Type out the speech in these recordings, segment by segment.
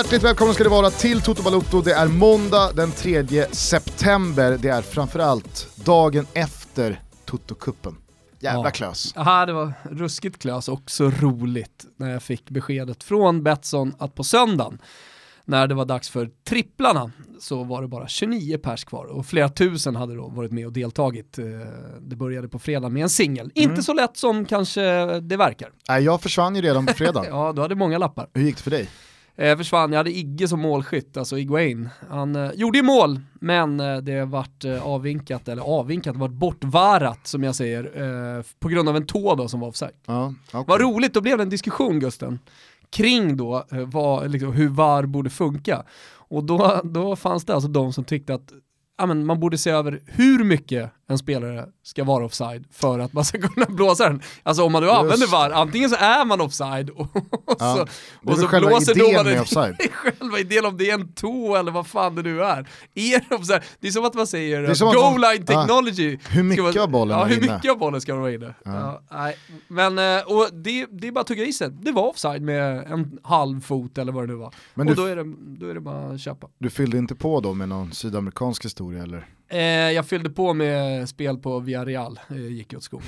Hjärtligt välkomna ska det vara till Toto Balotto. Det är måndag den 3 september. Det är framförallt dagen efter Toto-kuppen. Jävla ja. klös. Ja, det var ruskigt klös och så roligt när jag fick beskedet från Betsson att på söndagen när det var dags för tripplarna så var det bara 29 pers kvar och flera tusen hade då varit med och deltagit. Eh, det började på fredag med en singel. Mm. Inte så lätt som kanske det verkar. Nej, jag försvann ju redan på fredag. ja, du hade många lappar. Hur gick det för dig? Eh, försvann. Jag hade Igge som målskytt, alltså Iguain. Han eh, gjorde ju mål, men eh, det vart eh, avvinkat, eller avvinkat, vart bortvarat som jag säger, eh, på grund av en tå då som var offside. Ja, okay. Vad roligt, då blev det en diskussion Gusten, kring då eh, vad, liksom, hur VAR borde funka. Och då, då fanns det alltså de som tyckte att ja, men man borde se över hur mycket en spelare ska vara offside för att man ska kunna blåsa den. Alltså om man nu Just. använder VAR, antingen så är man offside och, och ja, så, och så blåser domaren. offside. själva idén om det är en tå eller vad fan det nu är. är offside? Det är som att man säger goal line technology. Ja, hur mycket av bollen ja, hur mycket av bollen ska vara inne? Ja. nej. Men eh, och det, det är bara att tugga i sig. Det var offside med en halv fot eller vad det nu var. Men och då, är det, då är det bara att köpa. Du fyllde inte på då med någon sydamerikansk historia eller? Eh, jag fyllde på med spel på Villarreal, eh, gick åt skogen.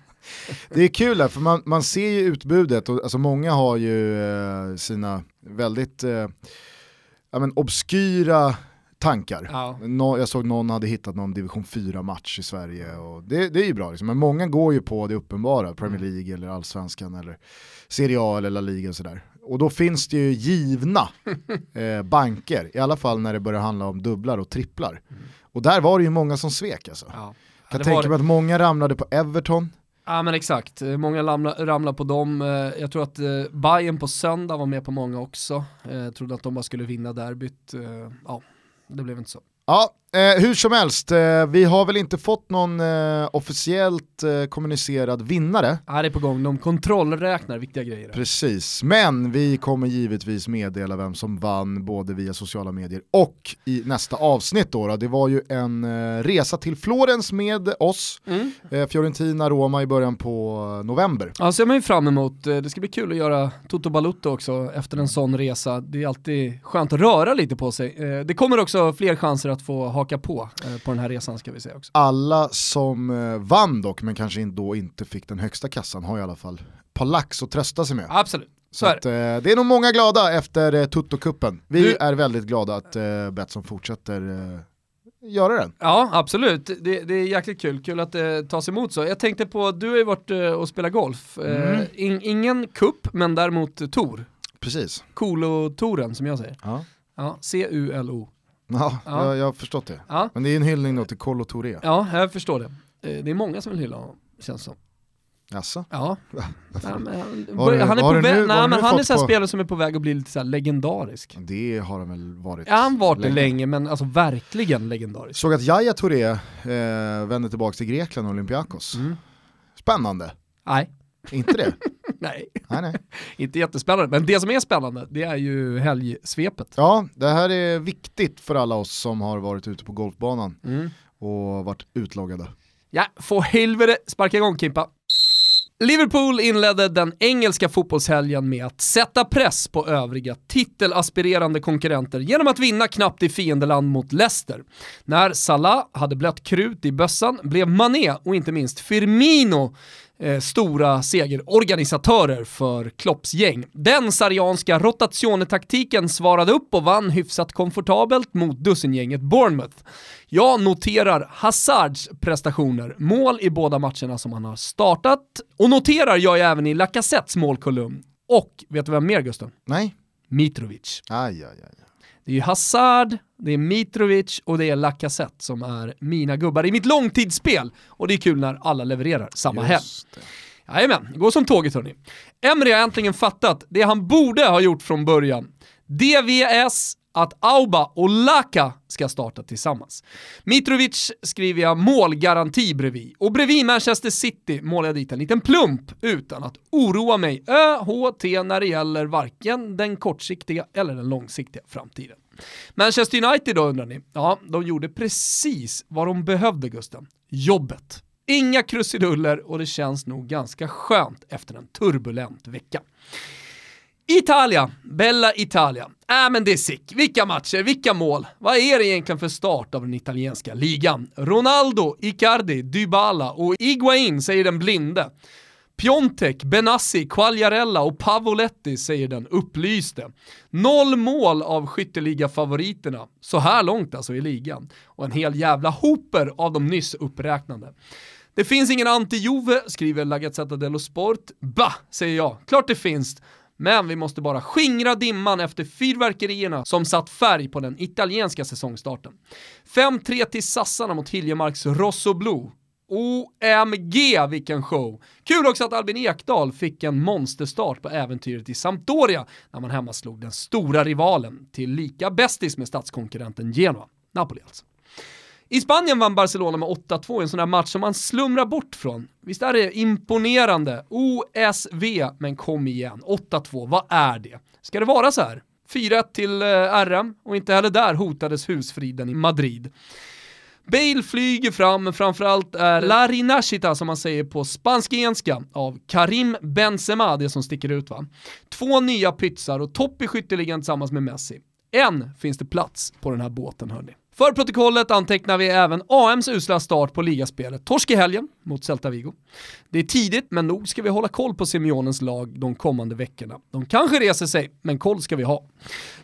det är kul där, för man, man ser ju utbudet och alltså många har ju eh, sina väldigt eh, ja, men obskyra tankar. Ja. Nå, jag såg någon hade hittat någon division 4-match i Sverige och det, det är ju bra, liksom. men många går ju på det uppenbara, Premier mm. League eller Allsvenskan eller Serie A eller La Liga och sådär. Och då finns det ju givna eh, banker, i alla fall när det börjar handla om dubblar och tripplar. Mm. Och där var det ju många som svek alltså. Ja. Kan tänka mig att många ramlade på Everton. Ja men exakt, många ramlade, på dem. Eh, jag tror att eh, Bayern på söndag var med på många också. Jag eh, trodde att de bara skulle vinna derbyt. Ja, det blev inte så. Ja, Eh, hur som helst, eh, vi har väl inte fått någon eh, officiellt eh, kommunicerad vinnare. Ja, det är på gång, de kontrollräknar viktiga grejer. Precis, men vi kommer givetvis meddela vem som vann både via sociala medier och i nästa avsnitt. Då, då. Det var ju en eh, resa till Florens med oss, mm. Eh, Fiorentina, Roma i början på november. Ja, ser man ju fram emot. Det ska bli kul att göra Toto Balutto också efter en sån resa. Det är alltid skönt att röra lite på sig. det kommer också fler chanser att få ha haka på eh, på den här resan ska vi säga också. Alla som eh, vann dock, men kanske då inte fick den högsta kassan, har i alla fall ett par lax att trösta sig med. Absolut. Så, så att, eh, det är nog många glada efter eh, Toto-kuppen. Vi du... är väldigt glada att eh, Betsson fortsätter eh, göra den. Ja, absolut. Det, det, är jäkligt kul. Kul att det tas emot så. Jag tänkte på, du har ju varit eh, och spelat golf. Eh, mm. In, ingen kupp, men däremot Tor. Precis. Kolo-toren som jag säger. Ja. Ja, C-U-L-O. Ja, ja. Jag, jag har förstått det. Ja. Men det är en hyllning då till Kolo Touré. Ja, jag förstår det. Eh, det är många som vill hylla honom, känns som. Jaså? Ja. nej, men, han är på väg, nej, men han är så på... spelare som är på väg att bli lite så legendarisk. Det har han väl varit Ja, han varit länge. det länge, men alltså verkligen legendarisk. Såg att Jaya Touré eh, vände tillbaka till Grekland och Olympiakos. Mm. Spännande. Nej. Inte det? nej. nej, nej. Inte jättespännande, men det som är spännande det är ju helgsvepet. Ja, det här är viktigt för alla oss som har varit ute på golfbanan mm. och varit utloggade. Ja, få helvete sparka igång Kimpa. Liverpool inledde den engelska fotbollshelgen med att sätta press på övriga titelaspirerande konkurrenter genom att vinna knappt i fiendeland mot Leicester. När Salah hade blött krut i bössan blev Mané och inte minst Firmino eh, stora segerorganisatörer för Klopps gäng. Den sarianska rotationetaktiken svarade upp och vann hyfsat komfortabelt mot dussingänget Bournemouth. Jag noterar Hazards prestationer, mål i båda matcherna som han har startat, och noterar jag även i Lacazettes målkolumn. Och vet du vem mer Gusten? Nej. Mitrovic. Aj, aj, aj. Det är ju Hazard, det är Mitrovic och det är Lacazette som är mina gubbar i mitt långtidsspel. Och det är kul när alla levererar samma helg. Jajamän, det går som tåget hörni. Emre har äntligen fattat det han borde ha gjort från början. DVS att Auba och Laka ska starta tillsammans. Mitrovic skriver jag målgaranti bredvid och bredvid Manchester City målar jag dit en liten plump utan att oroa mig ÖHT när det gäller varken den kortsiktiga eller den långsiktiga framtiden. Manchester United då undrar ni? Ja, de gjorde precis vad de behövde Gusten. Jobbet. Inga krusiduller och det känns nog ganska skönt efter en turbulent vecka. Italia, Bella Italia. Äh men det är sick. Vilka matcher, vilka mål. Vad är det egentligen för start av den italienska ligan? Ronaldo, Icardi, Dybala och Iguain säger den blinde. Piontek, Benassi, Quagliarella och Pavoletti säger den upplyste. Noll mål av skytteliga-favoriterna, så här långt alltså i ligan. Och en hel jävla hoper av de nyss uppräknade. Det finns ingen anti-Jove, skriver La Gazzetta dello Sport. Bah, säger jag. Klart det finns. Men vi måste bara skingra dimman efter fyrverkerierna som satt färg på den italienska säsongstarten. 5-3 till sassarna mot Hiljemarks Rosso Blue. OMG vilken show! Kul också att Albin Ekdal fick en monsterstart på äventyret i Sampdoria när man hemma slog den stora rivalen till lika bästis med statskonkurrenten Genoa, Napoli alltså. I Spanien vann Barcelona med 8-2 i en sån där match som man slumrar bort från. Visst är det imponerande? OSV, men kom igen, 8-2, vad är det? Ska det vara så här? 4-1 till eh, RM och inte heller där hotades husfriden i Madrid. Bale flyger fram, men framförallt är La Rinashita som man säger på spansk-enska av Karim Benzema det som sticker ut va. Två nya pytsar och topp i skytteligan tillsammans med Messi. Än finns det plats på den här båten hörni. För protokollet antecknar vi även AMs usla start på ligaspelet. Torsk i helgen mot Celta Vigo. Det är tidigt, men nog ska vi hålla koll på Simeonens lag de kommande veckorna. De kanske reser sig, men koll ska vi ha.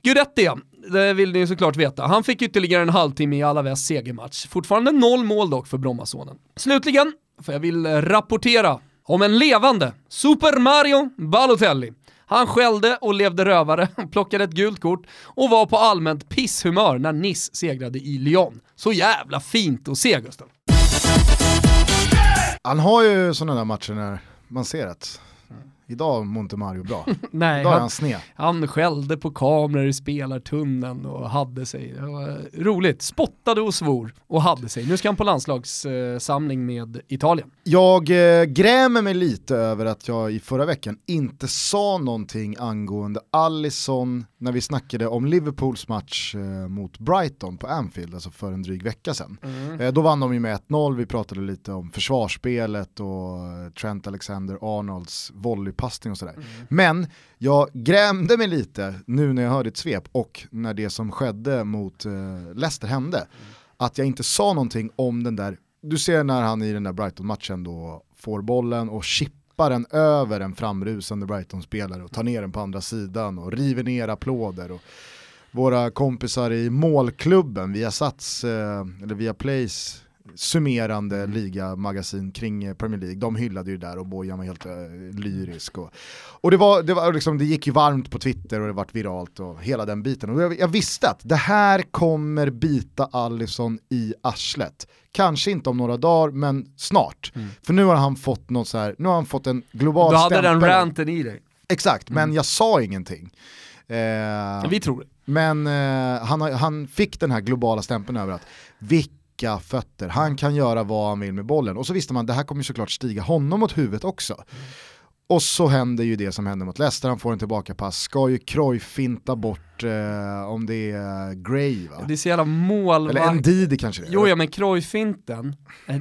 Guidetti, det vill ni såklart veta. Han fick ytterligare en halvtimme i Alaves segermatch. Fortfarande noll mål dock för Brommasonen. Slutligen, för jag vill rapportera om en levande Super Mario Balotelli. Han skällde och levde rövare, plockade ett gult kort och var på allmänt pisshumör när Nice segrade i Lyon. Så jävla fint att se Gustav. Han har ju sådana där matcher när man ser att Idag mår inte Mario bra. Nej, Idag är han sned. Han skällde på kameror i spelartunneln och hade sig. Det var roligt. Spottade och svor och hade sig. Nu ska han på landslagssamling med Italien. Jag eh, grämer mig lite över att jag i förra veckan inte sa någonting angående Allison när vi snackade om Liverpools match eh, mot Brighton på Anfield, alltså för en dryg vecka sedan. Mm. Eh, då vann de ju med 1-0, vi pratade lite om försvarsspelet och Trent Alexander-Arnolds volley passning och sådär. Mm. Men jag grämde mig lite nu när jag hörde ett svep och när det som skedde mot eh, Leicester hände. Mm. Att jag inte sa någonting om den där, du ser när han i den där Brighton-matchen då får bollen och chippar den över en framrusande Brighton-spelare och tar ner den på andra sidan och river ner applåder. Och våra kompisar i målklubben via Sats, eh, eller via Plays summerande mm. ligamagasin kring eh, Premier League, de hyllade ju där och Bojan var helt uh, lyrisk. Och, och det, var, det, var liksom, det gick ju varmt på Twitter och det vart viralt och hela den biten. Och jag, jag visste att det här kommer bita Allison i arslet. Kanske inte om några dagar, men snart. Mm. För nu har han fått något så här, nu har han fått en global stämpel. Du hade den ranten i dig. Exakt, mm. men jag sa ingenting. Eh, Vi tror det. Men eh, han, han fick den här globala stämpeln över att vilka mjuka fötter, han kan göra vad han vill med bollen. Och så visste man det här kommer såklart stiga honom mot huvudet också. Och så händer ju det som händer mot Leicester, han får en tillbakapass, ska ju Cruyff finta bort eh, om det är Gray va? Det är så jävla målvakt... Eller Ndidi kanske det är. Jo ja men Cruyff-finten, eh,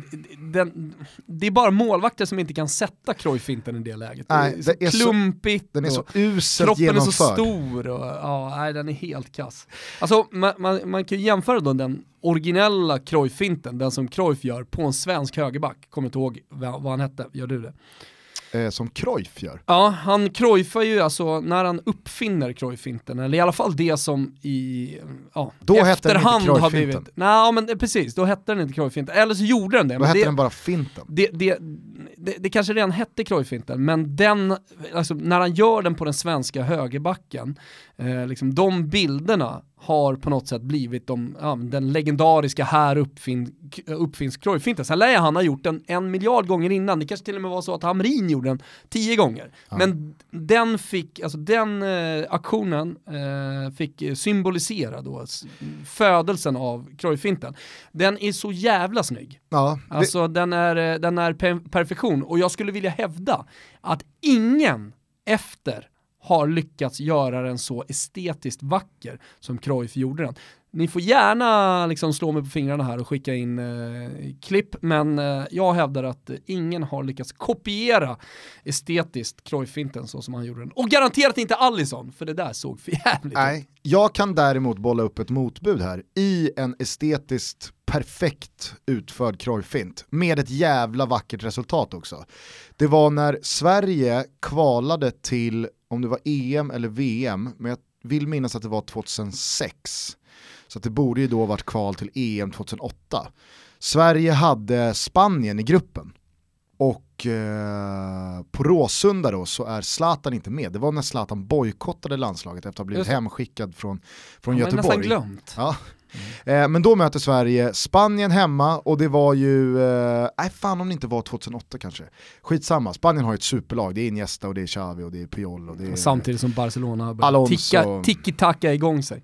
det är bara målvakter som inte kan sätta Cruyff-finten i det läget. Nej, det är, det är klumpigt, den är så uselt kroppen genomförd. är så stor och ja, nej, den är helt kass. Alltså man, man, man kan ju jämföra då den originella Cruyff-finten, den som Cruyff gör på en svensk högerback, kommer inte ihåg vad han hette, gör du det? Eh, som Cruyff gör. Ja, han Cruyffar ju alltså, när han uppfinner Cruyff-finten, eller i alla fall det som i ja, då efterhand hette den inte har blivit... Nej, men eh, precis, då hette den inte Cruyff-finten, eller så gjorde den det. Då men hette det, den bara finten. Det, det, det, det kanske redan hette Cruyff-finten, men den, alltså, när han gör den på den svenska högerbacken, eh, liksom, de bilderna har på något sätt blivit de, ja, den legendariska här uppfin, uppfinns Cruyff-finten. Sen lär han ha gjort den en miljard gånger innan, det kanske till och med var så att Hamrin gjorde den tio gånger. Ja. Men den fick, alltså den eh, aktionen eh, fick symbolisera då födelsen av Cruyff-finten. Den är så jävla snygg. Ja, det... Alltså den är, eh, den är per perfektion och jag skulle vilja hävda att ingen efter har lyckats göra den så estetiskt vacker som Cruyff gjorde den. ni får gärna liksom slå mig på fingrarna här och skicka in eh, klipp, men eh, jag hävdar att ingen har lyckats kopiera estetiskt Cruyff-finten så som han gjorde den. Och garanterat inte Allison, för det där såg för jävligt Nej, jag kan däremot bolla upp ett motbud här i en estetiskt perfekt utförd Cruyff-fint med ett jävla vackert resultat också. Det var när Sverige kvalade till, om det var EM eller VM, men jag vill minnas att det var 2006. Så det borde ju då varit kval till EM 2008. Sverige hade Spanien i gruppen. Och eh, på Råsunda då så är Zlatan inte med. Det var när Zlatan bojkottade landslaget efter att ha blivit hemskickad från, från ja, Göteborg. nästan glömt. Ja. Mm. Eh, men då möter Sverige Spanien hemma och det var ju, eh, nej fan om det inte var 2008 kanske. Skitsamma, Spanien har ju ett superlag, det är Iniesta och det är Xavi och det är Puyol och det är... Samtidigt som Barcelona börjar ticka, tiki-taka igång sig.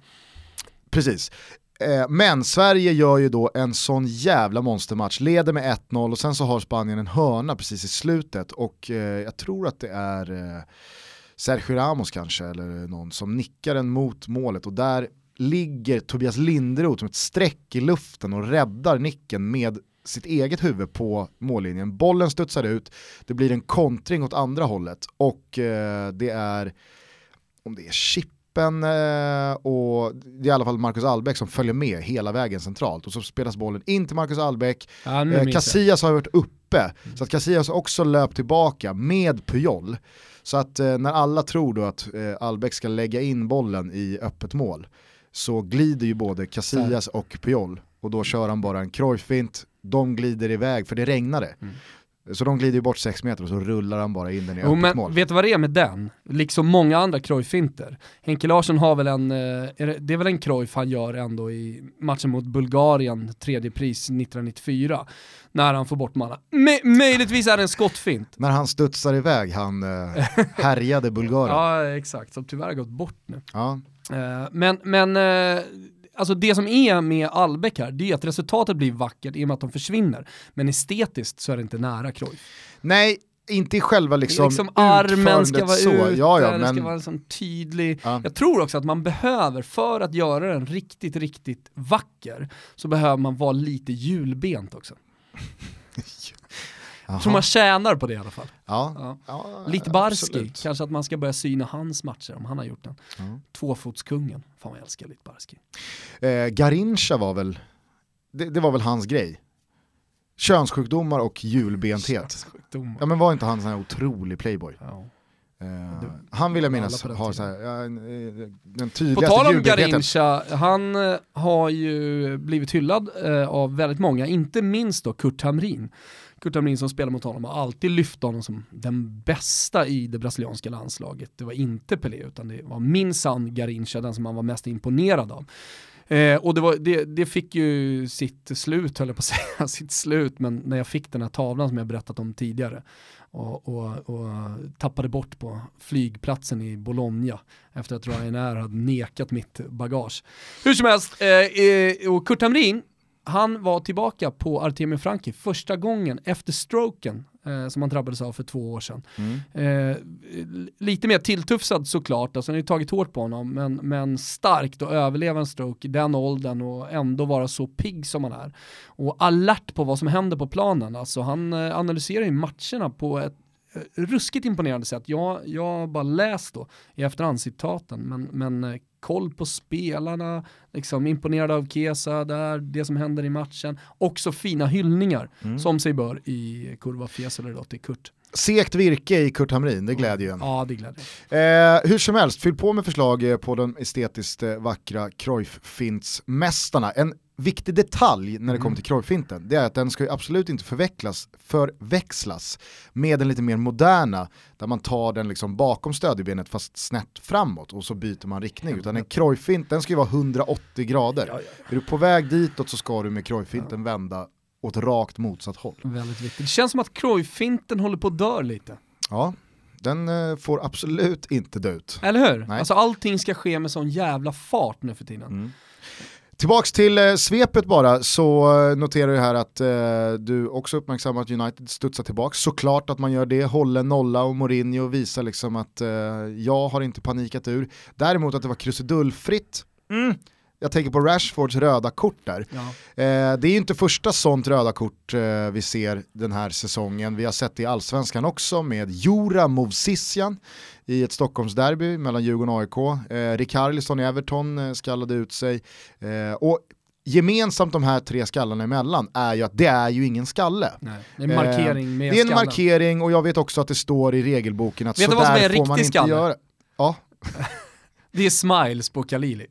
Precis. Eh, men Sverige gör ju då en sån jävla monstermatch, leder med 1-0 och sen så har Spanien en hörna precis i slutet. Och eh, jag tror att det är eh, Sergio Ramos kanske eller någon som nickar den mot målet. Och där ligger Tobias Linderoth som ett streck i luften och räddar nicken med sitt eget huvud på mållinjen. Bollen studsar ut, det blir en kontring åt andra hållet. Och det är, om det är chip eh, och det är i alla fall Marcus Albeck som följer med hela vägen centralt och så spelas bollen in till Marcus Albeck. Ja, eh, Casillas har varit uppe, mm. så att Casillas också löpt tillbaka med Puyol. Så att eh, när alla tror då att Albeck ska lägga in bollen i öppet mål så glider ju både Casillas och Puyol och då kör han bara en Cruyff-fint, de glider iväg för det regnade. Mm. Så de glider ju bort 6 meter och så rullar han bara in den i öppet men, mål. Vet du vad det är med den? Liksom många andra Cruyff-finter. Henke Larsson har väl en, eh, det är väl en Cruyff han gör ändå i matchen mot Bulgarien, tredje pris 1994. När han får bort manna. möjligtvis är det en skottfint. När han studsar iväg, han eh, härjade Bulgarien. ja exakt, som tyvärr har gått bort nu. Ja. Eh, men, men alltså det som är med Albeck här, det är att resultatet blir vackert i och med att de försvinner. Men estetiskt så är det inte nära Cruyff. Nej, inte i själva liksom, liksom armen ska vara så. ute, ja, ja, men... ska vara sån tydlig... Ja. Jag tror också att man behöver, för att göra den riktigt, riktigt vacker, så behöver man vara lite hjulbent också. Jag tror man tjänar på det i alla fall. Ja. ja. ja Lite Barski, kanske att man ska börja syna hans matcher om han har gjort den. Ja. Tvåfotskungen, fan vad jag älskar Lite Barski. Eh, Garincha var väl, det, det, var väl hans grej. Könssjukdomar och hjulbenthet. Ja men var inte han en sån här otrolig playboy? Ja. Uh, han vill jag minnas ha så här, ja, den tydligaste På tal om Garincha, han uh, har ju blivit hyllad uh, av väldigt många, inte minst då Kurt Hamrin. Kurt Hamrin som spelar mot honom har alltid lyft honom som den bästa i det brasilianska landslaget. Det var inte Pelé utan det var minsann Garincha, den som han var mest imponerad av. Eh, och det, var, det, det, fick ju sitt slut, höll jag på att säga, sitt slut, men när jag fick den här tavlan som jag berättat om tidigare och, och, och tappade bort på flygplatsen i Bologna efter att Ryanair hade nekat mitt bagage. Hur som helst, eh, eh, och Kurt Hamrin, han var tillbaka på Artemio Franki första gången efter stroken eh, som han drabbades av för två år sedan. Mm. Eh, lite mer tilltufsad såklart, alltså han har ju tagit hårt på honom, men, men starkt att överleva en stroke i den åldern och ändå vara så pigg som han är. Och alert på vad som händer på planen, alltså han eh, analyserar ju matcherna på ett eh, ruskigt imponerande sätt. Jag, har bara läst då i efterhand citaten, men, men eh, koll på spelarna, liksom imponerad av Kesa där, det som händer i matchen. Också fina hyllningar, mm. som sig bör i Kurva Fiesole då till Kurt. Sekt virke i Kurt Hamrin, det glädjer ju en. Ja, det glädjer. Eh, hur som helst, fyll på med förslag eh, på de estetiskt eh, vackra Cruyff-fintsmästarna. En viktig detalj när det kommer mm. till Cruyff-finten, det är att den ska absolut inte förväxlas, förväxlas med den lite mer moderna, där man tar den liksom bakom stödjebenet fast snett framåt och så byter man riktning. Utan en Cruyff-fint, den ska ju vara 180 grader. Ja, ja, ja. Är du på väg ditåt så ska du med Cruyff-finten vända åt rakt motsatt håll. Väldigt viktigt. Det känns som att Cruyff-finten håller på att dö lite. Ja, den eh, får absolut inte dö ut. Eller hur? Nej. Alltså allting ska ske med sån jävla fart nu för tiden. Mm. Tillbaks till eh, svepet bara, så eh, noterar jag här att eh, du också uppmärksammar att United studsar tillbaks. Såklart att man gör det, håller nolla och Mourinho visar liksom att eh, jag har inte panikat ur. Däremot att det var krusidullfritt, mm, jag tänker på Rashfords röda kort där. Ja. Eh, det är ju inte första sånt röda kort eh, vi ser den här säsongen. Vi har sett det i allsvenskan också med Jura Movsisjan i ett Stockholmsderby mellan Djurgården och AIK. Eh, Rikarlison i Everton eh, skallade ut sig. Och gemensamt de här tre skallarna emellan är ju att det är ju ingen skalle. Nej, det är en markering med Det är en skallen. markering och jag vet också att det står i regelboken att sådär får man inte skalle? göra. Ja. det är smiles på Kalili.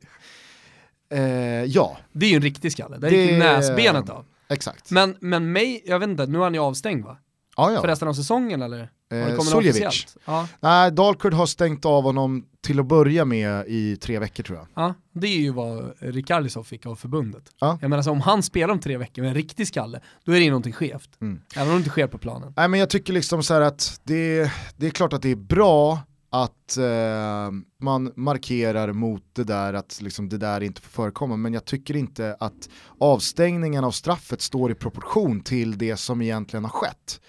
Eh, ja. Det är ju en riktig skalle, det gick näsbenet av. Exakt. Men, men mig, jag vet inte, nu är han ju avstängd va? Ja, ja. För resten av säsongen eller? Eh, Suljevic. Ja. Nej, Dalkurd har stängt av honom till att börja med i tre veckor tror jag. Ja, det är ju vad Rikardisov fick av förbundet. Ja. Jag menar så om han spelar om tre veckor med en riktig skalle, då är det ju någonting skevt. Mm. Även om det inte sker på planen. Nej men jag tycker liksom så att det, det är klart att det är bra att eh, man markerar mot det där att liksom det där inte får förekomma men jag tycker inte att avstängningen av straffet står i proportion till det som egentligen har skett.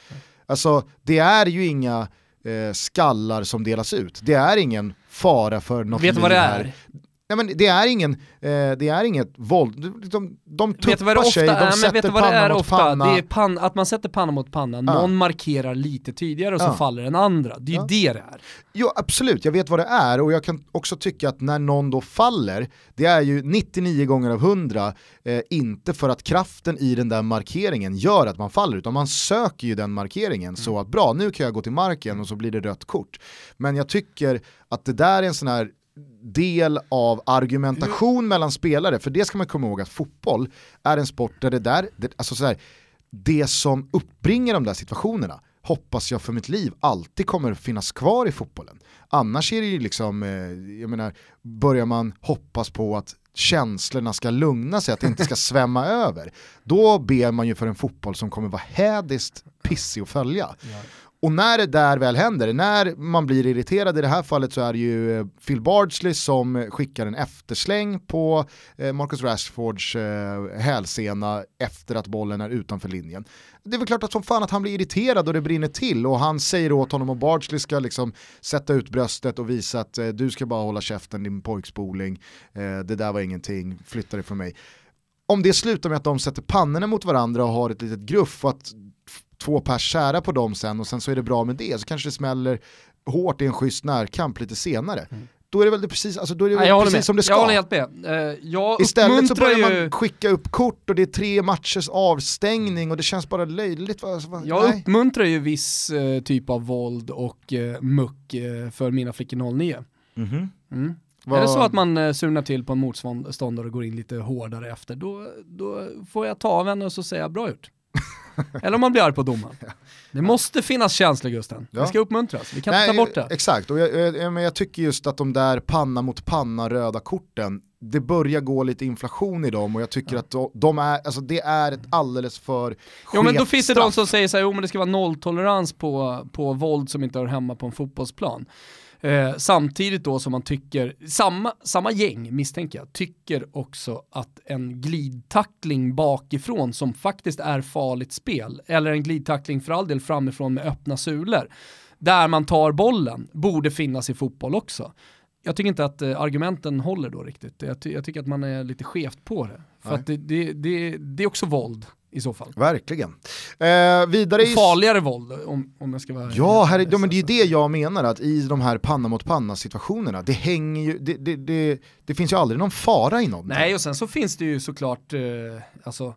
Alltså det är ju inga eh, skallar som delas ut, det är ingen fara för något Vet du vad det är? Nej, men det, är ingen, eh, det är inget våld, de, de tuppar sig, de är, sätter panna det är mot ofta? panna. Det är pan, att man sätter panna mot panna, ja. någon markerar lite tydligare och så ja. faller den andra. Det är ju det det är. Jo absolut, jag vet vad det är och jag kan också tycka att när någon då faller, det är ju 99 gånger av 100 eh, inte för att kraften i den där markeringen gör att man faller, utan man söker ju den markeringen mm. så att bra, nu kan jag gå till marken och så blir det rött kort. Men jag tycker att det där är en sån här del av argumentation mellan spelare, för det ska man komma ihåg att fotboll är en sport där det där, det, alltså så här, det som uppbringar de där situationerna hoppas jag för mitt liv alltid kommer finnas kvar i fotbollen. Annars är det ju liksom, eh, jag menar, börjar man hoppas på att känslorna ska lugna sig, att det inte ska svämma över, då ber man ju för en fotboll som kommer vara hädiskt pissig att följa. Ja. Och när det där väl händer, när man blir irriterad, i det här fallet så är det ju eh, Phil Bardsley som skickar en eftersläng på eh, Marcus Rashfords eh, hälsena efter att bollen är utanför linjen. Det är väl klart att som fan att han blir irriterad och det brinner till och han säger åt honom och Bardsley ska liksom sätta ut bröstet och visa att du ska bara hålla käften din pojkspoling, det där var ingenting, flytta dig från mig om det slutar med att de sätter pannorna mot varandra och har ett litet gruff och att två pers kära på dem sen och sen så är det bra med det så kanske det smäller hårt i en schysst närkamp lite senare. Mm. Då är det väl det precis, alltså då är det Nej, precis som det ska. Jag håller helt med. Uh, jag Istället så börjar ju... man skicka upp kort och det är tre matchers avstängning och det känns bara löjligt. Alltså, jag nej. uppmuntrar ju viss uh, typ av våld och uh, muck uh, för mina flickor 09. Mm -hmm. mm. Var... Är det så att man uh, surnar till på en motståndare och går in lite hårdare efter, då, då får jag ta av henne och så säga bra gjort. Eller om man blir arg på domaren. Det måste finnas känslor Gusten. Ja. Det ska uppmuntras, vi kan Nej, inte ta bort det. Exakt, och jag, jag, men jag tycker just att de där panna mot panna röda korten, det börjar gå lite inflation i dem och jag tycker ja. att de, är, alltså det är ett alldeles för Jo men då finns det de som säger så här, jo men det ska vara nolltolerans på, på våld som inte hör hemma på en fotbollsplan. Eh, samtidigt då som man tycker, samma, samma gäng misstänker jag, tycker också att en glidtackling bakifrån som faktiskt är farligt spel, eller en glidtackling för all del framifrån med öppna sulor, där man tar bollen, borde finnas i fotboll också. Jag tycker inte att eh, argumenten håller då riktigt. Jag, ty jag, tycker att man är lite skevt på det. För det, det, det, det är också våld i så fall. Verkligen. Eh, vidare i... Farligare våld om, om jag ska vara... Ja, här, ja, men det är det jag menar, att i de här panna mot panna situationerna, det hänger ju, det, det, det, det finns ju aldrig någon fara i någonting. Nej, och sen så finns det ju såklart, eh, alltså,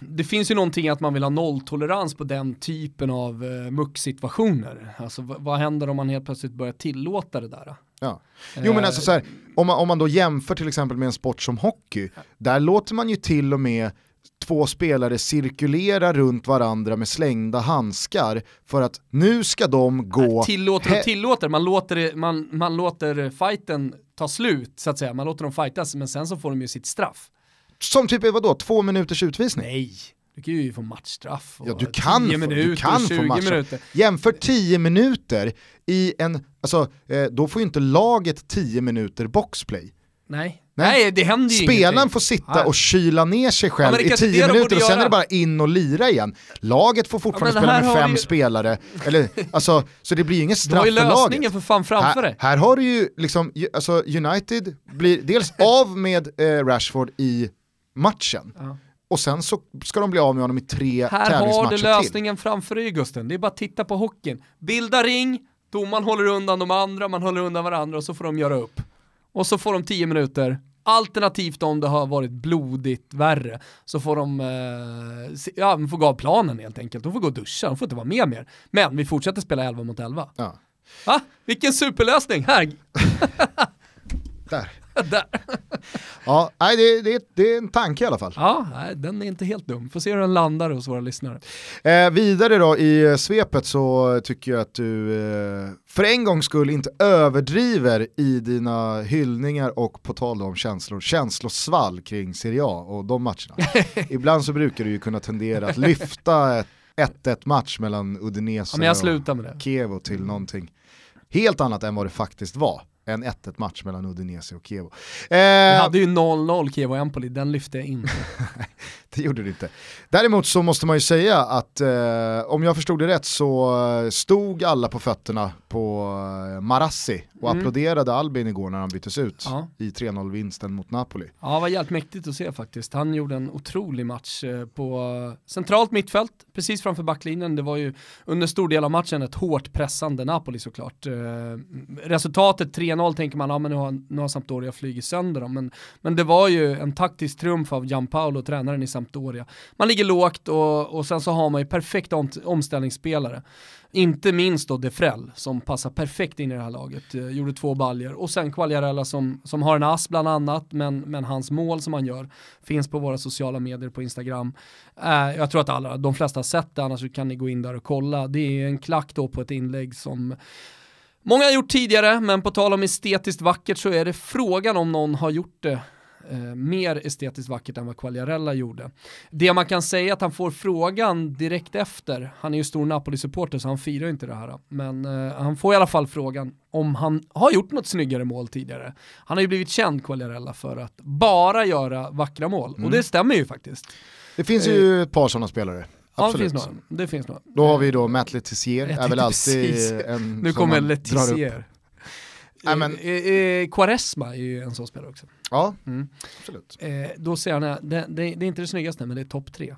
det finns ju någonting att man vill ha nolltolerans på den typen av eh, mucksituationer. Alltså vad händer om man helt plötsligt börjar tillåta det där? Ja. Jo men alltså så här, om, man, om man då jämför till exempel med en sport som hockey, där låter man ju till och med två spelare cirkulera runt varandra med slängda handskar för att nu ska de gå... Tillåter och tillåter, man låter, man, man låter fighten ta slut så att säga, man låter dem fightas men sen så får de ju sitt straff. Som typ, vadå, två minuters utvisning? Nej, du kan ju få matchstraff. ja, du kan, få, minuter, du kan få matchstraff. Minuter. Jämför 10 minuter i en, alltså eh, då får ju inte laget 10 minuter boxplay. Nej. Nej, det händer ju Spelaren ingenting. får sitta Nej. och kyla ner sig själv ja, i tio minuter och sen göra. är det bara in och lira igen. Laget får fortfarande ja, spela med fem ju... spelare, eller, alltså, så det blir ju inget straff för laget. Du har ju lösningen för fan framför här, dig. Här har du ju liksom, alltså United blir dels av med eh, Rashford i matchen, ja. och sen så ska de bli av med honom i tre här tävlingsmatcher till. Här har du lösningen till. framför dig Gusten, det är bara att titta på hockeyn. Bilda ring, domaren håller undan de andra, man håller undan varandra och så får de göra upp. Och så får de tio minuter, Alternativt om det har varit blodigt värre så får de, eh, ja, de får gå av planen helt enkelt. De får gå och duscha, de får inte vara med mer. Men vi fortsätter spela 11 mot 11. Ja. Va? Vilken superlösning! Här! Där. Där. ja, nej, det, det, det, är en tanke i alla fall. Ja, nej, den är inte helt dum. Får se hur den landar hos våra lyssnare. Eh, vidare då i eh, svepet så tycker jag att du eh, för en gångs skull inte överdriver i dina hyllningar och på tal om känslor, känslosvall kring Serie A och de matcherna. Ibland så brukar du ju kunna tendera att lyfta ett 1-1 match mellan Udinese ja, och Kevo till någonting helt annat än vad det faktiskt var en 1-1 match mellan Udinese och Kievo. Eh, Vi hade ju 0-0 Kievo Empoli, den lyfte jag inte. det gjorde det inte. Däremot så måste man ju säga att eh, om jag förstod det rätt så stod alla på fötterna på eh, Marassi och mm. applåderade Albin igår när han byttes ut ja. i 3-0-vinsten mot Napoli. Ja, det var jävligt mäktigt att se faktiskt. Han gjorde en otrolig match eh, på centralt mittfält, precis framför backlinjen. Det var ju under stor del av matchen ett hårt pressande Napoli såklart. Eh, resultatet 3-0 tänker man, ja men nu har, nu har Sampdoria flugit sönder dem. Men, men det var ju en taktisk triumf av Gianpaolo, tränaren i Sampdoria. Man ligger lågt och, och sen så har man ju perfekta om, omställningsspelare. Inte minst då Defrell som passar perfekt in i det här laget, eh, gjorde två baljer och sen Quagliarella som, som har en ass bland annat, men, men hans mål som han gör finns på våra sociala medier på Instagram. Eh, jag tror att alla, de flesta har sett det, annars kan ni gå in där och kolla. Det är en klack då på ett inlägg som Många har gjort tidigare, men på tal om estetiskt vackert så är det frågan om någon har gjort det eh, mer estetiskt vackert än vad Quagliarella gjorde. Det man kan säga är att han får frågan direkt efter, han är ju stor Napoli-supporter så han firar inte det här, men eh, han får i alla fall frågan om han har gjort något snyggare mål tidigare. Han har ju blivit känd Quagliarella för att bara göra vackra mål, mm. och det stämmer ju faktiskt. Det finns ju ett par sådana spelare. Absolut. Ja, det finns några. Det finns några. Då har vi då Matt Letizier, är väl alltid precis. en Nu kommer Letizier. Nej, men... Eh, eh, Quaresma är ju en sån spelare också. Ja, mm. absolut. Eh, då ser han, det, det, det, är inte det snyggaste men det är topp tre.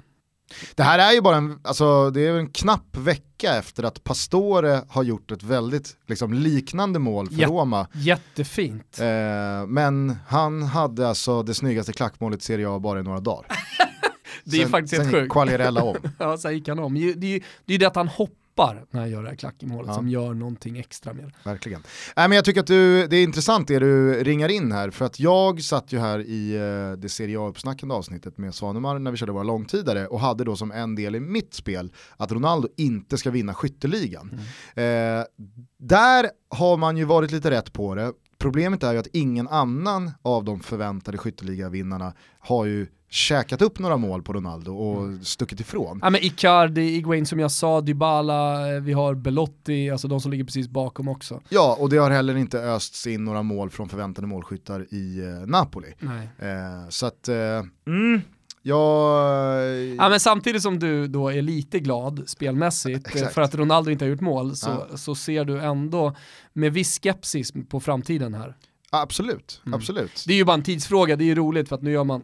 Det här är ju bara en, alltså, det är en knapp vecka efter att Pastore har gjort ett väldigt liksom, liknande mål för Jät Roma. Jättefint. Eh, men han hade alltså det snyggaste klackmålet i Serie A bara i några dagar. det är sen, faktiskt helt sjukt. Quagliarella om. ja, sen gick han om. Det, det, det är ju det att han hoppar när han gör det här klackemålet ja. som gör någonting extra med Verkligen. Äh, men jag tycker att du, det är intressant det du ringar in här, för att jag satt ju här i uh, det Serie A-uppsnackande avsnittet med Svanemar när vi körde våra långtidare och hade då som en del i mitt spel att Ronaldo inte ska vinna skytteligan. Mm. Uh, där har man ju varit lite rätt på det. Problemet är ju att ingen annan av de förväntade skytteligavinnarna har ju käkat upp några mål på Ronaldo och mm. stuckit ifrån. Ja men Icardi, Iguain som jag sa, Dybala, eh, vi har Belotti, alltså de som ligger precis bakom också. Ja, och det har heller inte östs in några mål från förväntade målskyttar i eh, Napoli. Eh, så att, eh, mm, Ja, ja, men samtidigt som du då är lite glad spelmässigt Exakt. för att Ronaldo inte har gjort mål så, ja. så ser du ändå med viss skepsis på framtiden här. Absolut, mm. absolut. Det är ju bara en tidsfråga, det är ju roligt för att nu gör man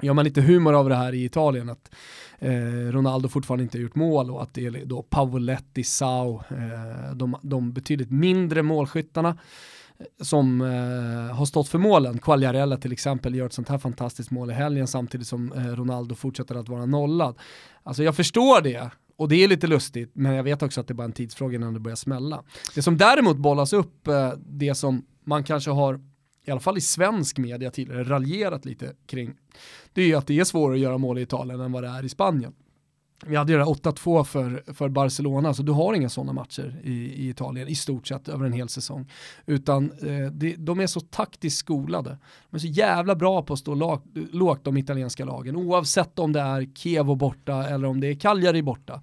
gör man lite humor av det här i Italien, att eh, Ronaldo fortfarande inte har gjort mål och att det är då Pavoletti, Sau, eh, de, de betydligt mindre målskyttarna eh, som eh, har stått för målen. Quagliarella till exempel gör ett sånt här fantastiskt mål i helgen samtidigt som eh, Ronaldo fortsätter att vara nollad. Alltså jag förstår det, och det är lite lustigt, men jag vet också att det är bara en tidsfråga innan det börjar smälla. Det som däremot bollas upp, eh, det som man kanske har i alla fall i svensk media tidigare, raljerat lite kring, det är ju att det är svårare att göra mål i Italien än vad det är i Spanien. Vi hade ju det 8-2 för, för Barcelona, så du har inga sådana matcher i, i, Italien i stort sett över en hel säsong. Utan eh, det, de är så taktiskt skolade. De är så jävla bra på att stå lag, lågt de italienska lagen, oavsett om det är Kevo borta eller om det är Cagliari borta.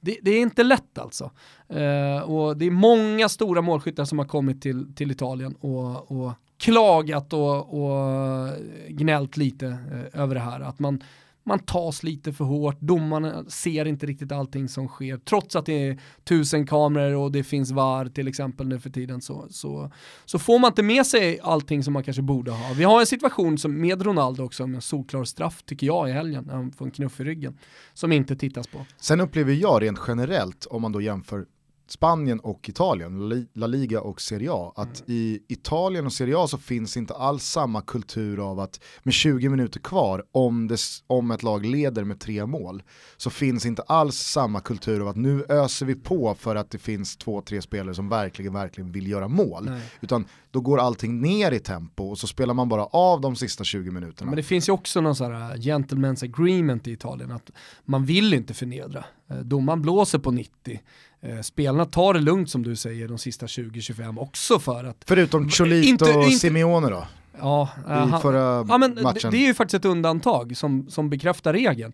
Det, det, är inte lätt alltså. Eh, och det är många stora målskyttar som har kommit till, till Italien och, och klagat och, och gnällt lite eh, över det här. Att man, man tas lite för hårt, domarna ser inte riktigt allting som sker. Trots att det är tusen kameror och det finns VAR till exempel nu för tiden så, så, så får man inte med sig allting som man kanske borde ha. Vi har en situation som med Ronaldo också med en solklar straff tycker jag i helgen, när han får en knuff i ryggen, som inte tittas på. Sen upplever jag rent generellt, om man då jämför Spanien och Italien, La Liga och Serie A, att mm. i Italien och Serie A så finns inte alls samma kultur av att med 20 minuter kvar, om, det, om ett lag leder med tre mål, så finns inte alls samma kultur av att nu öser vi på för att det finns två, tre spelare som verkligen, verkligen vill göra mål. Nej. Utan då går allting ner i tempo och så spelar man bara av de sista 20 minuterna. Men det finns ju också någon sån här gentleman's agreement i Italien, att man vill inte förnedra. Eh, domaren blåser på 90. Eh, spelarna tar det lugnt som du säger de sista 20-25 också för att... Förutom Cholito inte, och inte, Simeone då? Ja, i förra ja, men matchen. Det, det är ju faktiskt ett undantag som, som bekräftar regeln.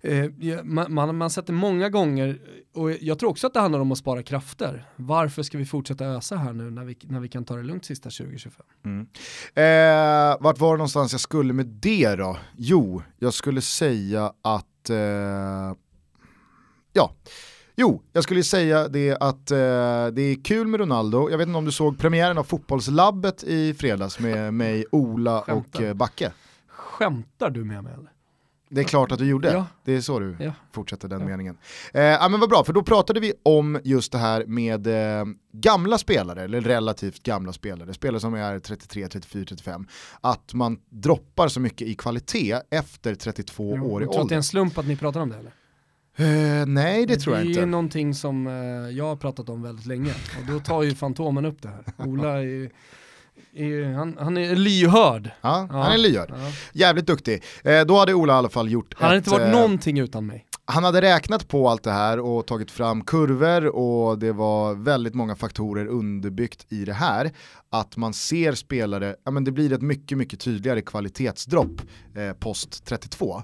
Eh, man, man, man sätter många gånger, och jag tror också att det handlar om att spara krafter. Varför ska vi fortsätta ösa här nu när vi, när vi kan ta det lugnt sista 20-25? Mm. Eh, vart var det någonstans jag skulle med det då? Jo, jag skulle säga att, eh, ja, Jo, jag skulle säga det att eh, det är kul med Ronaldo. Jag vet inte om du såg premiären av Fotbollslabbet i fredags med mig, Ola Skämtar. och eh, Backe. Skämtar du med mig eller? Det är klart att du gjorde. Ja. Det är så du ja. fortsätter den ja. meningen. Eh, ja, men vad bra, för då pratade vi om just det här med eh, gamla spelare, eller relativt gamla spelare, spelare som är 33, 34, 35, att man droppar så mycket i kvalitet efter 32 jo, år i ålder. Tror att det är en slump att ni pratar om det eller? Uh, nej det tror jag inte. Det är någonting som uh, jag har pratat om väldigt länge och då tar ju Fantomen upp det här. Ola är, är han, han, är lyhörd. Ja, ja. han är lyhörd. Ja. Jävligt duktig. Uh, då hade Ola i alla fall gjort Han hade inte varit någonting utan mig. Han hade räknat på allt det här och tagit fram kurvor och det var väldigt många faktorer underbyggt i det här. Att man ser spelare, ja men det blir ett mycket, mycket tydligare kvalitetsdropp eh, post 32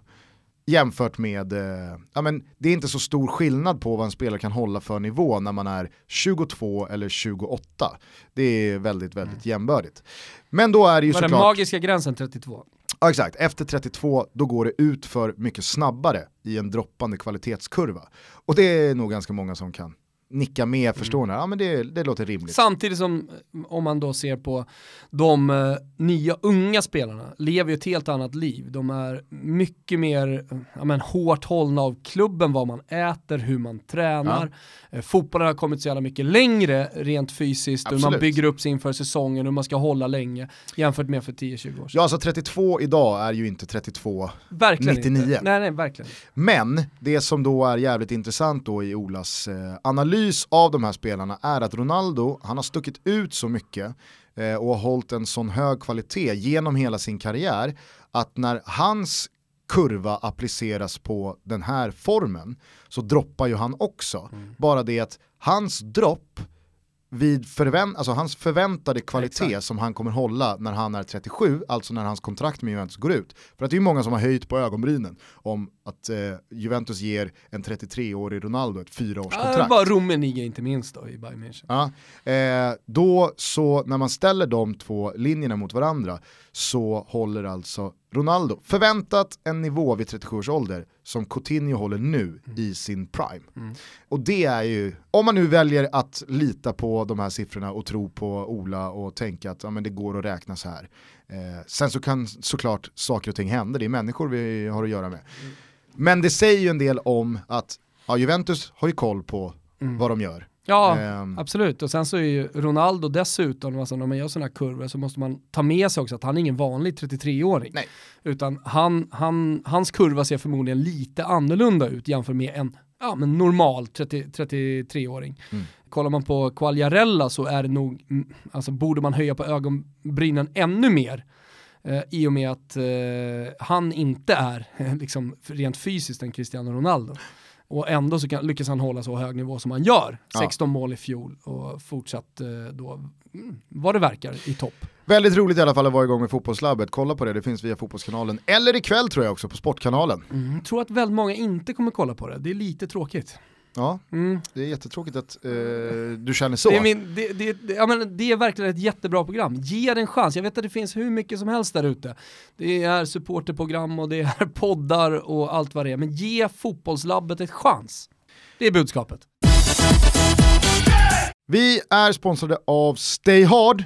jämfört med, eh, ja men det är inte så stor skillnad på vad en spelare kan hålla för nivå när man är 22 eller 28. Det är väldigt, väldigt mm. jämbördigt. Men då är det ju Var såklart... den magiska gränsen 32? Ja exakt, efter 32 då går det ut för mycket snabbare i en droppande kvalitetskurva. Och det är nog ganska många som kan nicka med, förstår mm. ja men det, det låter rimligt. Samtidigt som, om man då ser på de uh, nya unga spelarna, lever ju ett helt annat liv. De är mycket mer ja, men, hårt hållna av klubben, vad man äter, hur man tränar. Ja. Uh, fotbollen har kommit så jävla mycket längre rent fysiskt, Absolut. hur man bygger upp sig inför säsongen, hur man ska hålla länge, jämfört med för 10-20 år sedan. Ja, alltså 32 idag är ju inte 32 verkligen 99. Inte. Nej, nej, verkligen. Men det som då är jävligt intressant då i Olas eh, analys analys av de här spelarna är att Ronaldo, han har stuckit ut så mycket eh, och har hållit en sån hög kvalitet genom hela sin karriär att när hans kurva appliceras på den här formen så droppar ju han också. Mm. Bara det att hans dropp vid förvänt alltså hans förväntade kvalitet Exakt. som han kommer hålla när han är 37, alltså när hans kontrakt med Juventus går ut. För att det är många som har höjt på ögonbrynen om att eh, Juventus ger en 33-årig Ronaldo ett fyraårskontrakt. Ja, bara Rummenigge inte minst då i Bayern München. Ja, eh, då så när man ställer de två linjerna mot varandra så håller alltså Ronaldo förväntat en nivå vid 37 års ålder som Coutinho håller nu mm. i sin prime. Mm. Och det är ju, om man nu väljer att lita på de här siffrorna och tro på Ola och tänka att ja, men det går att räkna så här. Eh, sen så kan såklart saker och ting hända, det är människor vi har att göra med. Mm. Men det säger ju en del om att ja, Juventus har ju koll på mm. vad de gör. Ja, um, absolut. Och sen så är ju Ronaldo dessutom, alltså när man gör sådana här kurvor så måste man ta med sig också att han är ingen vanlig 33-åring. Utan han, han, hans kurva ser förmodligen lite annorlunda ut jämfört med en ja, men normal 30, 33-åring. Mm. Kollar man på Quagliarella så är det nog, mm, alltså borde man höja på ögonbrynen ännu mer. Eh, I och med att eh, han inte är liksom, rent fysiskt en Cristiano Ronaldo. Och ändå så kan, lyckas han hålla så hög nivå som han gör. 16 ja. mål i fjol och fortsatt eh, då, mm, vad det verkar, i topp. Väldigt roligt i alla fall att vara igång med Fotbollslabbet. Kolla på det, det finns via Fotbollskanalen. Eller ikväll tror jag också på Sportkanalen. Mm, tror att väldigt många inte kommer kolla på det, det är lite tråkigt. Ja, mm. det är jättetråkigt att eh, du känner så. Det är, min, det, det, ja, men det är verkligen ett jättebra program. Ge det en chans. Jag vet att det finns hur mycket som helst där ute. Det är supporterprogram och det är poddar och allt vad det är. Men ge fotbollslabbet ett chans. Det är budskapet. Vi är sponsrade av Stay Hard.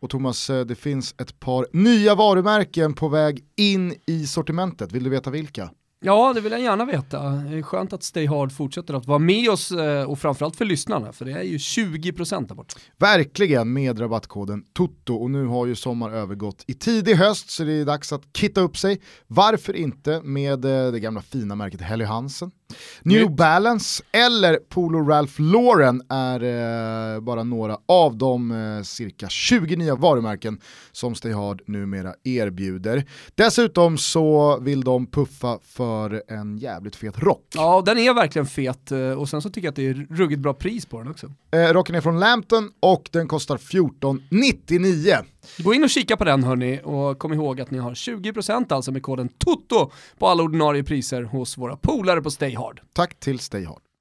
Och Thomas, eh, det finns ett par nya varumärken på väg in i sortimentet. Vill du veta vilka? Ja, det vill jag gärna veta. Det är skönt att Stay Hard fortsätter att vara med oss eh, och framförallt för lyssnarna, för det är ju 20% där borta. Verkligen med rabattkoden TOTO och nu har ju sommar övergått i tidig höst så det är dags att kitta upp sig. Varför inte med eh, det gamla fina märket Helly Hansen? New Nytt. Balance eller Polo Ralph Lauren är eh, bara några av de eh, cirka 20 nya varumärken som Stay Hard numera erbjuder. Dessutom så vill de puffa för en jävligt fet rock. Ja, den är verkligen fet eh, och sen så tycker jag att det är ruggigt bra pris på den också. Eh, rocken är från Lampton och den kostar 14,99. Gå in och kika på den hörni och kom ihåg att ni har 20% alltså med koden TOTO på alla ordinarie priser hos våra polare på Stayhard. Tack till Stayhard.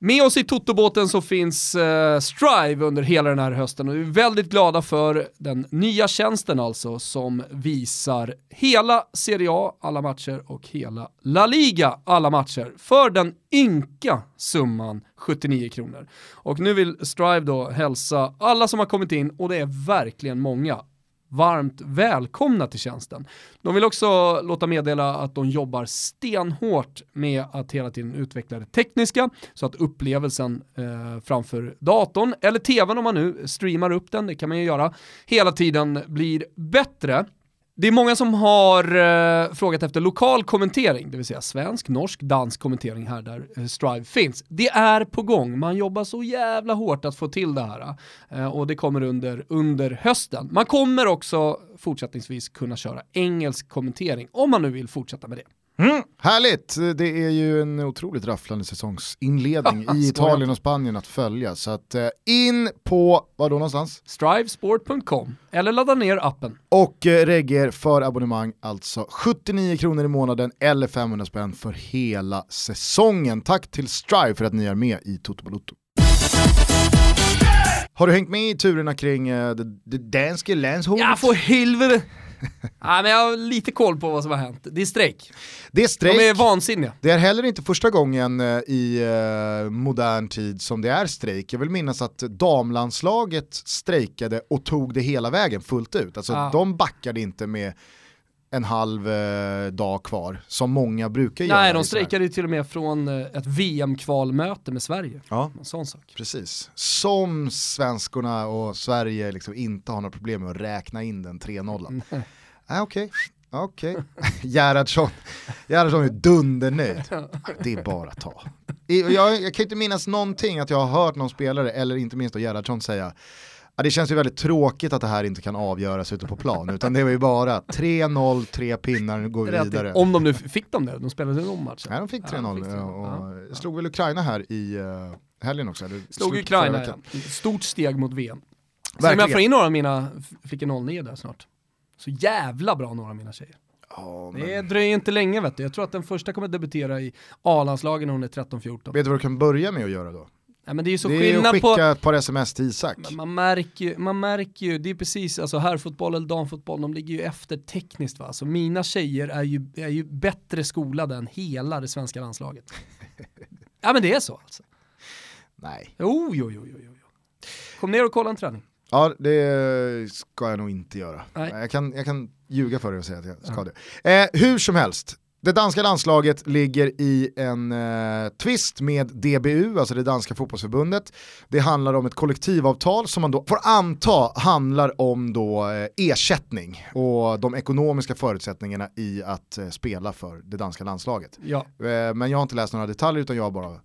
Med oss i Totobåten så finns eh, Strive under hela den här hösten och vi är väldigt glada för den nya tjänsten alltså som visar hela Serie A, alla matcher och hela La Liga, alla matcher för den ynka summan 79 kronor. Och nu vill Strive då hälsa alla som har kommit in och det är verkligen många varmt välkomna till tjänsten. De vill också låta meddela att de jobbar stenhårt med att hela tiden utveckla det tekniska så att upplevelsen eh, framför datorn eller tvn om man nu streamar upp den, det kan man ju göra, hela tiden blir bättre. Det är många som har eh, frågat efter lokal kommentering, det vill säga svensk, norsk, dansk kommentering här där eh, Strive finns. Det är på gång, man jobbar så jävla hårt att få till det här eh, och det kommer under, under hösten. Man kommer också fortsättningsvis kunna köra engelsk kommentering om man nu vill fortsätta med det. Mm, härligt! Det är ju en otroligt rafflande säsongsinledning i Italien och Spanien att följa. Så att eh, in på, var då någonstans? Strivesport.com eller ladda ner appen. Och eh, regger för abonnemang alltså 79 kronor i månaden eller 500 spänn för hela säsongen. Tack till Strive för att ni är med i Toto Balotto. Har du hängt med i turerna kring uh, det, det danska landshållet? Ja, för helvete! Nej, men jag har lite koll på vad som har hänt. Det är strejk. Det är strejk. De är vansinniga. Det är heller inte första gången eh, i uh, modern tid som det är strejk. Jag vill minnas att damlandslaget strejkade och tog det hela vägen fullt ut. Alltså ah. de backade inte med en halv eh, dag kvar, som många brukar göra. Nej, de strejkade ju till och med från eh, ett VM-kvalmöte med Sverige. Ja, en sån sak. Precis. Som svenskorna och Sverige liksom inte har några problem med att räkna in den 3-0. Mm. Ah, Okej, okay. Okej, okay. Gerhardsson. Gerhardsson är dundernöjd. Det är bara att ta. Jag, jag kan inte minnas någonting att jag har hört någon spelare, eller inte minst då Gerhardsson säga Ja, det känns ju väldigt tråkigt att det här inte kan avgöras ute på plan, utan det var ju bara 3-0, tre pinnar, nu går vi vidare. Om de nu fick de det, de spelade en matchen. Nej, de fick 3-0 ja, och ja. slog väl Ukraina här i uh, helgen också? Eller slog Ukraina, ja. Stort steg mot VM. Så om jag får in några av mina, fick en 0-9 där snart. Så jävla bra några av mina tjejer. Oh, men... Det dröjer inte länge vet du. Jag tror att den första kommer debutera i A-landslagen när hon är 13-14. Vet du vad du kan börja med att göra då? Ja, men det är ju så det skillnad skicka på... ett par sms till Isak. Man märker, man märker ju, det är precis, alltså herrfotboll eller damfotboll, de ligger ju efter tekniskt va. Så mina tjejer är ju, är ju bättre skolade än hela det svenska landslaget. ja men det är så alltså. Nej. Jo, jo, jo, jo, jo. Kom ner och kolla en träning. Ja, det ska jag nog inte göra. Nej. Jag, kan, jag kan ljuga för dig och säga att jag ska ja. det. Eh, hur som helst, det danska landslaget ligger i en eh, twist med DBU, alltså det danska fotbollsförbundet. Det handlar om ett kollektivavtal som man då får anta handlar om då eh, ersättning och de ekonomiska förutsättningarna i att eh, spela för det danska landslaget. Ja. Eh, men jag har inte läst några detaljer utan jag har bara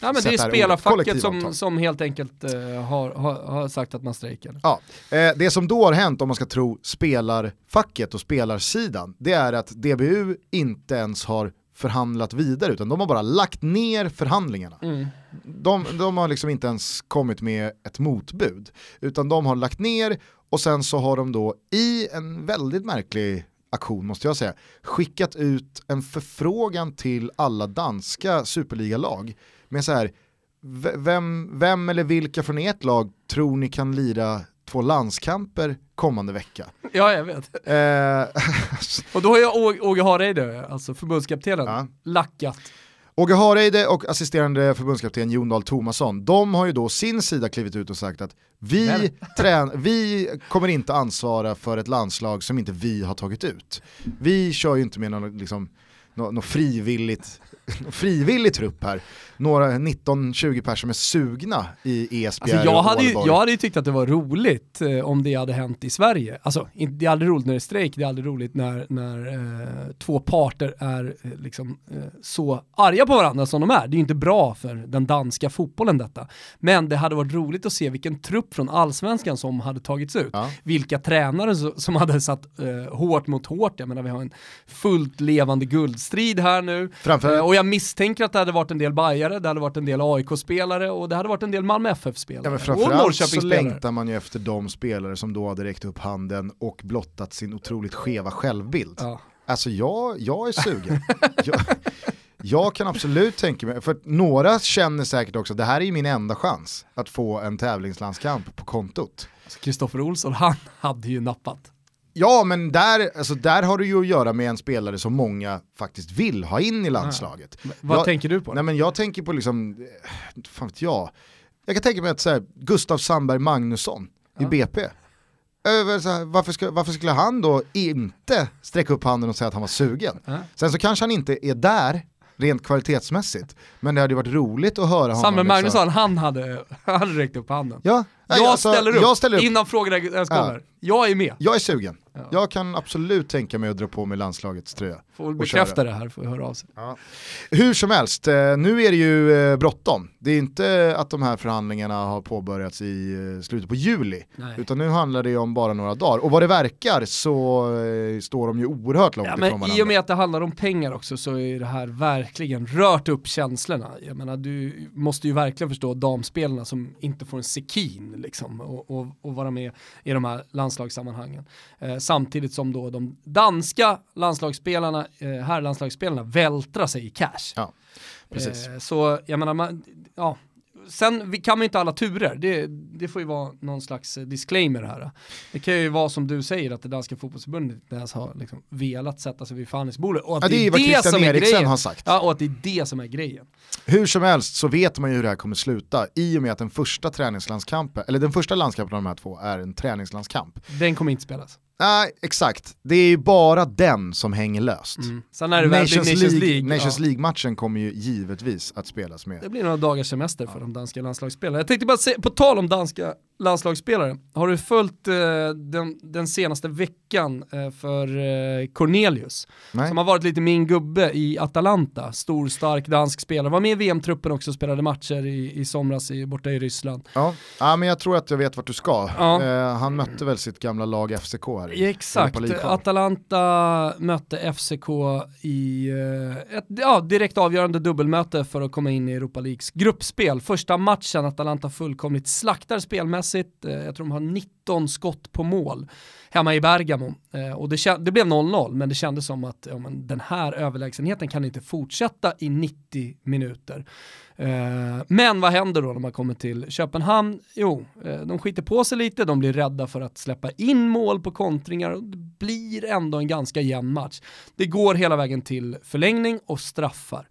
Ja men det är spelarfacket som, som helt enkelt uh, har, har, har, sagt att man strejkar. Ja, eh, det som då har hänt om man ska tro spelarfacket och spelarsidan, det är att DBU inte ens har förhandlat vidare utan de har bara lagt ner förhandlingarna. Mm. De, de har liksom inte ens kommit med ett motbud utan de har lagt ner och sen så har de då i en väldigt märklig aktion måste jag säga, skickat ut en förfrågan till alla danska superligalag med så här, vem, vem eller vilka från ert lag tror ni kan lira två landskamper kommande vecka? Ja, jag vet. Eh, och då har jag Åge Hareide, alltså förbundskaptenen, ja. lackat Åge Hareide och assisterande förbundskapten Jon Dahl Tomasson, de har ju då sin sida klivit ut och sagt att vi, trän vi kommer inte ansvara för ett landslag som inte vi har tagit ut. Vi kör ju inte med någon, liksom, något, något frivilligt frivillig trupp här. Några 19-20 personer som är sugna i ESBR alltså jag, hade ju, jag hade ju tyckt att det var roligt eh, om det hade hänt i Sverige. Alltså, det är aldrig roligt när det är strejk, det är aldrig roligt när, när eh, två parter är eh, liksom, eh, så arga på varandra som de är. Det är ju inte bra för den danska fotbollen detta. Men det hade varit roligt att se vilken trupp från allsvenskan som hade tagits ut. Ja. Vilka tränare som hade satt eh, hårt mot hårt. Jag menar vi har en fullt levande guldstrid här nu. Framför... Eh, och jag misstänker att det hade varit en del Bajare, det hade varit en del AIK-spelare och det hade varit en del Malmö FF-spelare. Ja, men framförallt så längtar man ju efter de spelare som då hade räckt upp handen och blottat sin otroligt skeva självbild. Ja. Alltså jag, jag är sugen. jag, jag kan absolut tänka mig, för några känner säkert också att det här är min enda chans att få en tävlingslandskamp på kontot. Kristoffer alltså Olsson, han hade ju nappat. Ja, men där, alltså, där har du ju att göra med en spelare som många faktiskt vill ha in i landslaget. Ja. Vad jag, tänker du på? Nej, men jag tänker på liksom, eh, fan vet jag, jag kan tänka mig att så här, Gustav Sandberg Magnusson ja. i BP, här, varför, ska, varför, skulle han då inte sträcka upp handen och säga att han var sugen? Ja. Sen så kanske han inte är där rent kvalitetsmässigt. Men det hade ju varit roligt att höra honom. Samuel liksom. Magnusson, han hade, han hade räckt upp handen. Ja, jag, alltså, ställer upp, jag ställer upp innan frågorna ens kommer. Ja. Jag är med. Jag är sugen. Ja. Jag kan absolut tänka mig att dra på mig landslagets tröja. Får bekräfta det här, får höra av sig. Ja. Hur som helst, eh, nu är det ju eh, bråttom. Det är inte att de här förhandlingarna har påbörjats i eh, slutet på juli, Nej. utan nu handlar det om bara några dagar. Och vad det verkar så står de ju oerhört långt ja, ifrån men varandra. I och med att det handlar om pengar också så är det här verkligen rört upp känslorna. Jag menar, du måste ju verkligen förstå damspelarna som inte får en sekin liksom, och, och, och vara med i de här landslagssammanhangen. Eh, samtidigt som då de danska landslagsspelarna, eh, herrlandslagsspelarna vältrar sig i cash. Ja, precis. Eh, så jag menar, man, ja, sen kan man ju inte alla turer, det, det får ju vara någon slags eh, disclaimer här. Det kan ju vara som du säger att det danska fotbollsförbundet inte ens har liksom velat sätta sig vid förhandlingsbordet. Och att ja, det, är det, är som är grejen. har sagt. Ja, och att det är det som är grejen. Hur som helst så vet man ju hur det här kommer sluta i och med att den första träningslandskampen, eller den första landskampen av de här två är en träningslandskamp. Den kommer inte spelas. Nej, exakt. Det är ju bara den som hänger löst. Mm. Sen är det Nations, Nations League, League, Nations ja. League-matchen kommer ju givetvis att spelas med. Det blir några dagars semester för de danska landslagsspelarna. Jag tänkte bara se, på tal om danska landslagsspelare, har du följt eh, den, den, senaste veckan eh, för eh, Cornelius? Nej. Som har varit lite min gubbe i Atalanta, stor stark dansk spelare. Var med i VM-truppen också och spelade matcher i, i somras i, borta i Ryssland. Ja. ja, men jag tror att jag vet vart du ska. Ja. Eh, han mötte väl sitt gamla lag FCK här i Exakt, Atalanta mötte FCK i eh, ett ja, direkt avgörande dubbelmöte för att komma in i Europa Leagues gruppspel. Första matchen, Atalanta fullkomligt slaktar spelmässigt målmässigt. Eh, jag tror de har 19 skott på mål hemma i Bergamo. Eh, och det, det blev 0-0, men det kändes som att ja, men den här överlägsenheten kan inte fortsätta i 90 minuter. Eh, men vad händer då när man kommer till Köpenhamn? Jo, de skiter på sig lite, de blir rädda för att släppa in mål på kontringar och det blir ändå en ganska jämn match. Det går hela vägen till förlängning och straffar.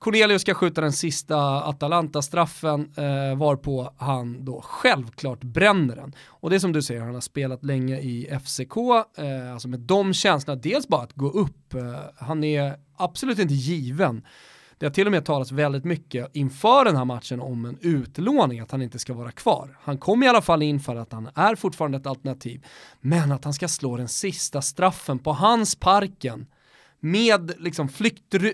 Cornelius ska skjuta den sista Atalanta-straffen eh, varpå han då självklart bränner den. Och det är som du säger, han har spelat länge i FCK, eh, alltså med de känslorna, dels bara att gå upp, eh, han är absolut inte given. Det har till och med talats väldigt mycket inför den här matchen om en utlåning, att han inte ska vara kvar. Han kom i alla fall in för att han är fortfarande ett alternativ, men att han ska slå den sista straffen på hans parken med liksom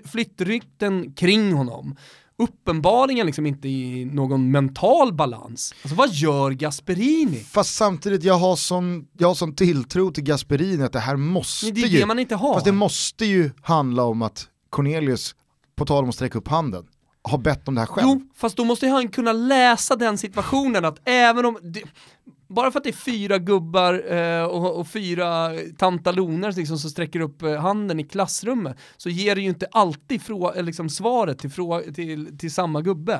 flyttrykten kring honom uppenbarligen liksom inte i någon mental balans. Alltså vad gör Gasperini? Fast samtidigt, jag har sån, jag har sån tilltro till Gasperini att det här måste ju... Det är det man inte har. Fast det måste ju handla om att Cornelius, på tal om att sträcka upp handen, har bett om det här själv. Jo, fast då måste han kunna läsa den situationen att även om, det, bara för att det är fyra gubbar eh, och, och, fyra tantaloner liksom, som sträcker upp eh, handen i klassrummet så ger det ju inte alltid frå, eh, liksom, svaret till, frå, till, till samma gubbe.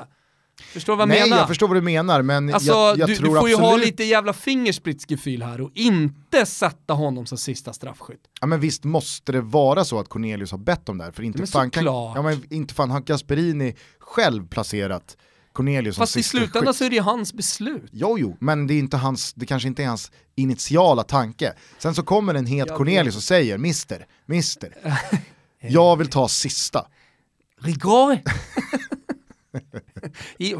Förstår du vad jag Nej, menar? jag förstår vad du menar, men alltså, jag, jag du, tror Du får ju absolut... ha lite jävla fingerspritsgefühl här och inte sätta honom som sista straffskytt. Ja men visst måste det vara så att Cornelius har bett om det här, för inte, men fan, kan, ja, men inte fan har Gasperini själv placerat Cornelius Fast i slutändan så är det ju hans beslut. Jo, jo, men det, är inte hans, det kanske inte är hans initiala tanke. Sen så kommer en het Jag Cornelius och säger Mister, Mister, jag vill ta sista. Rigore! Io,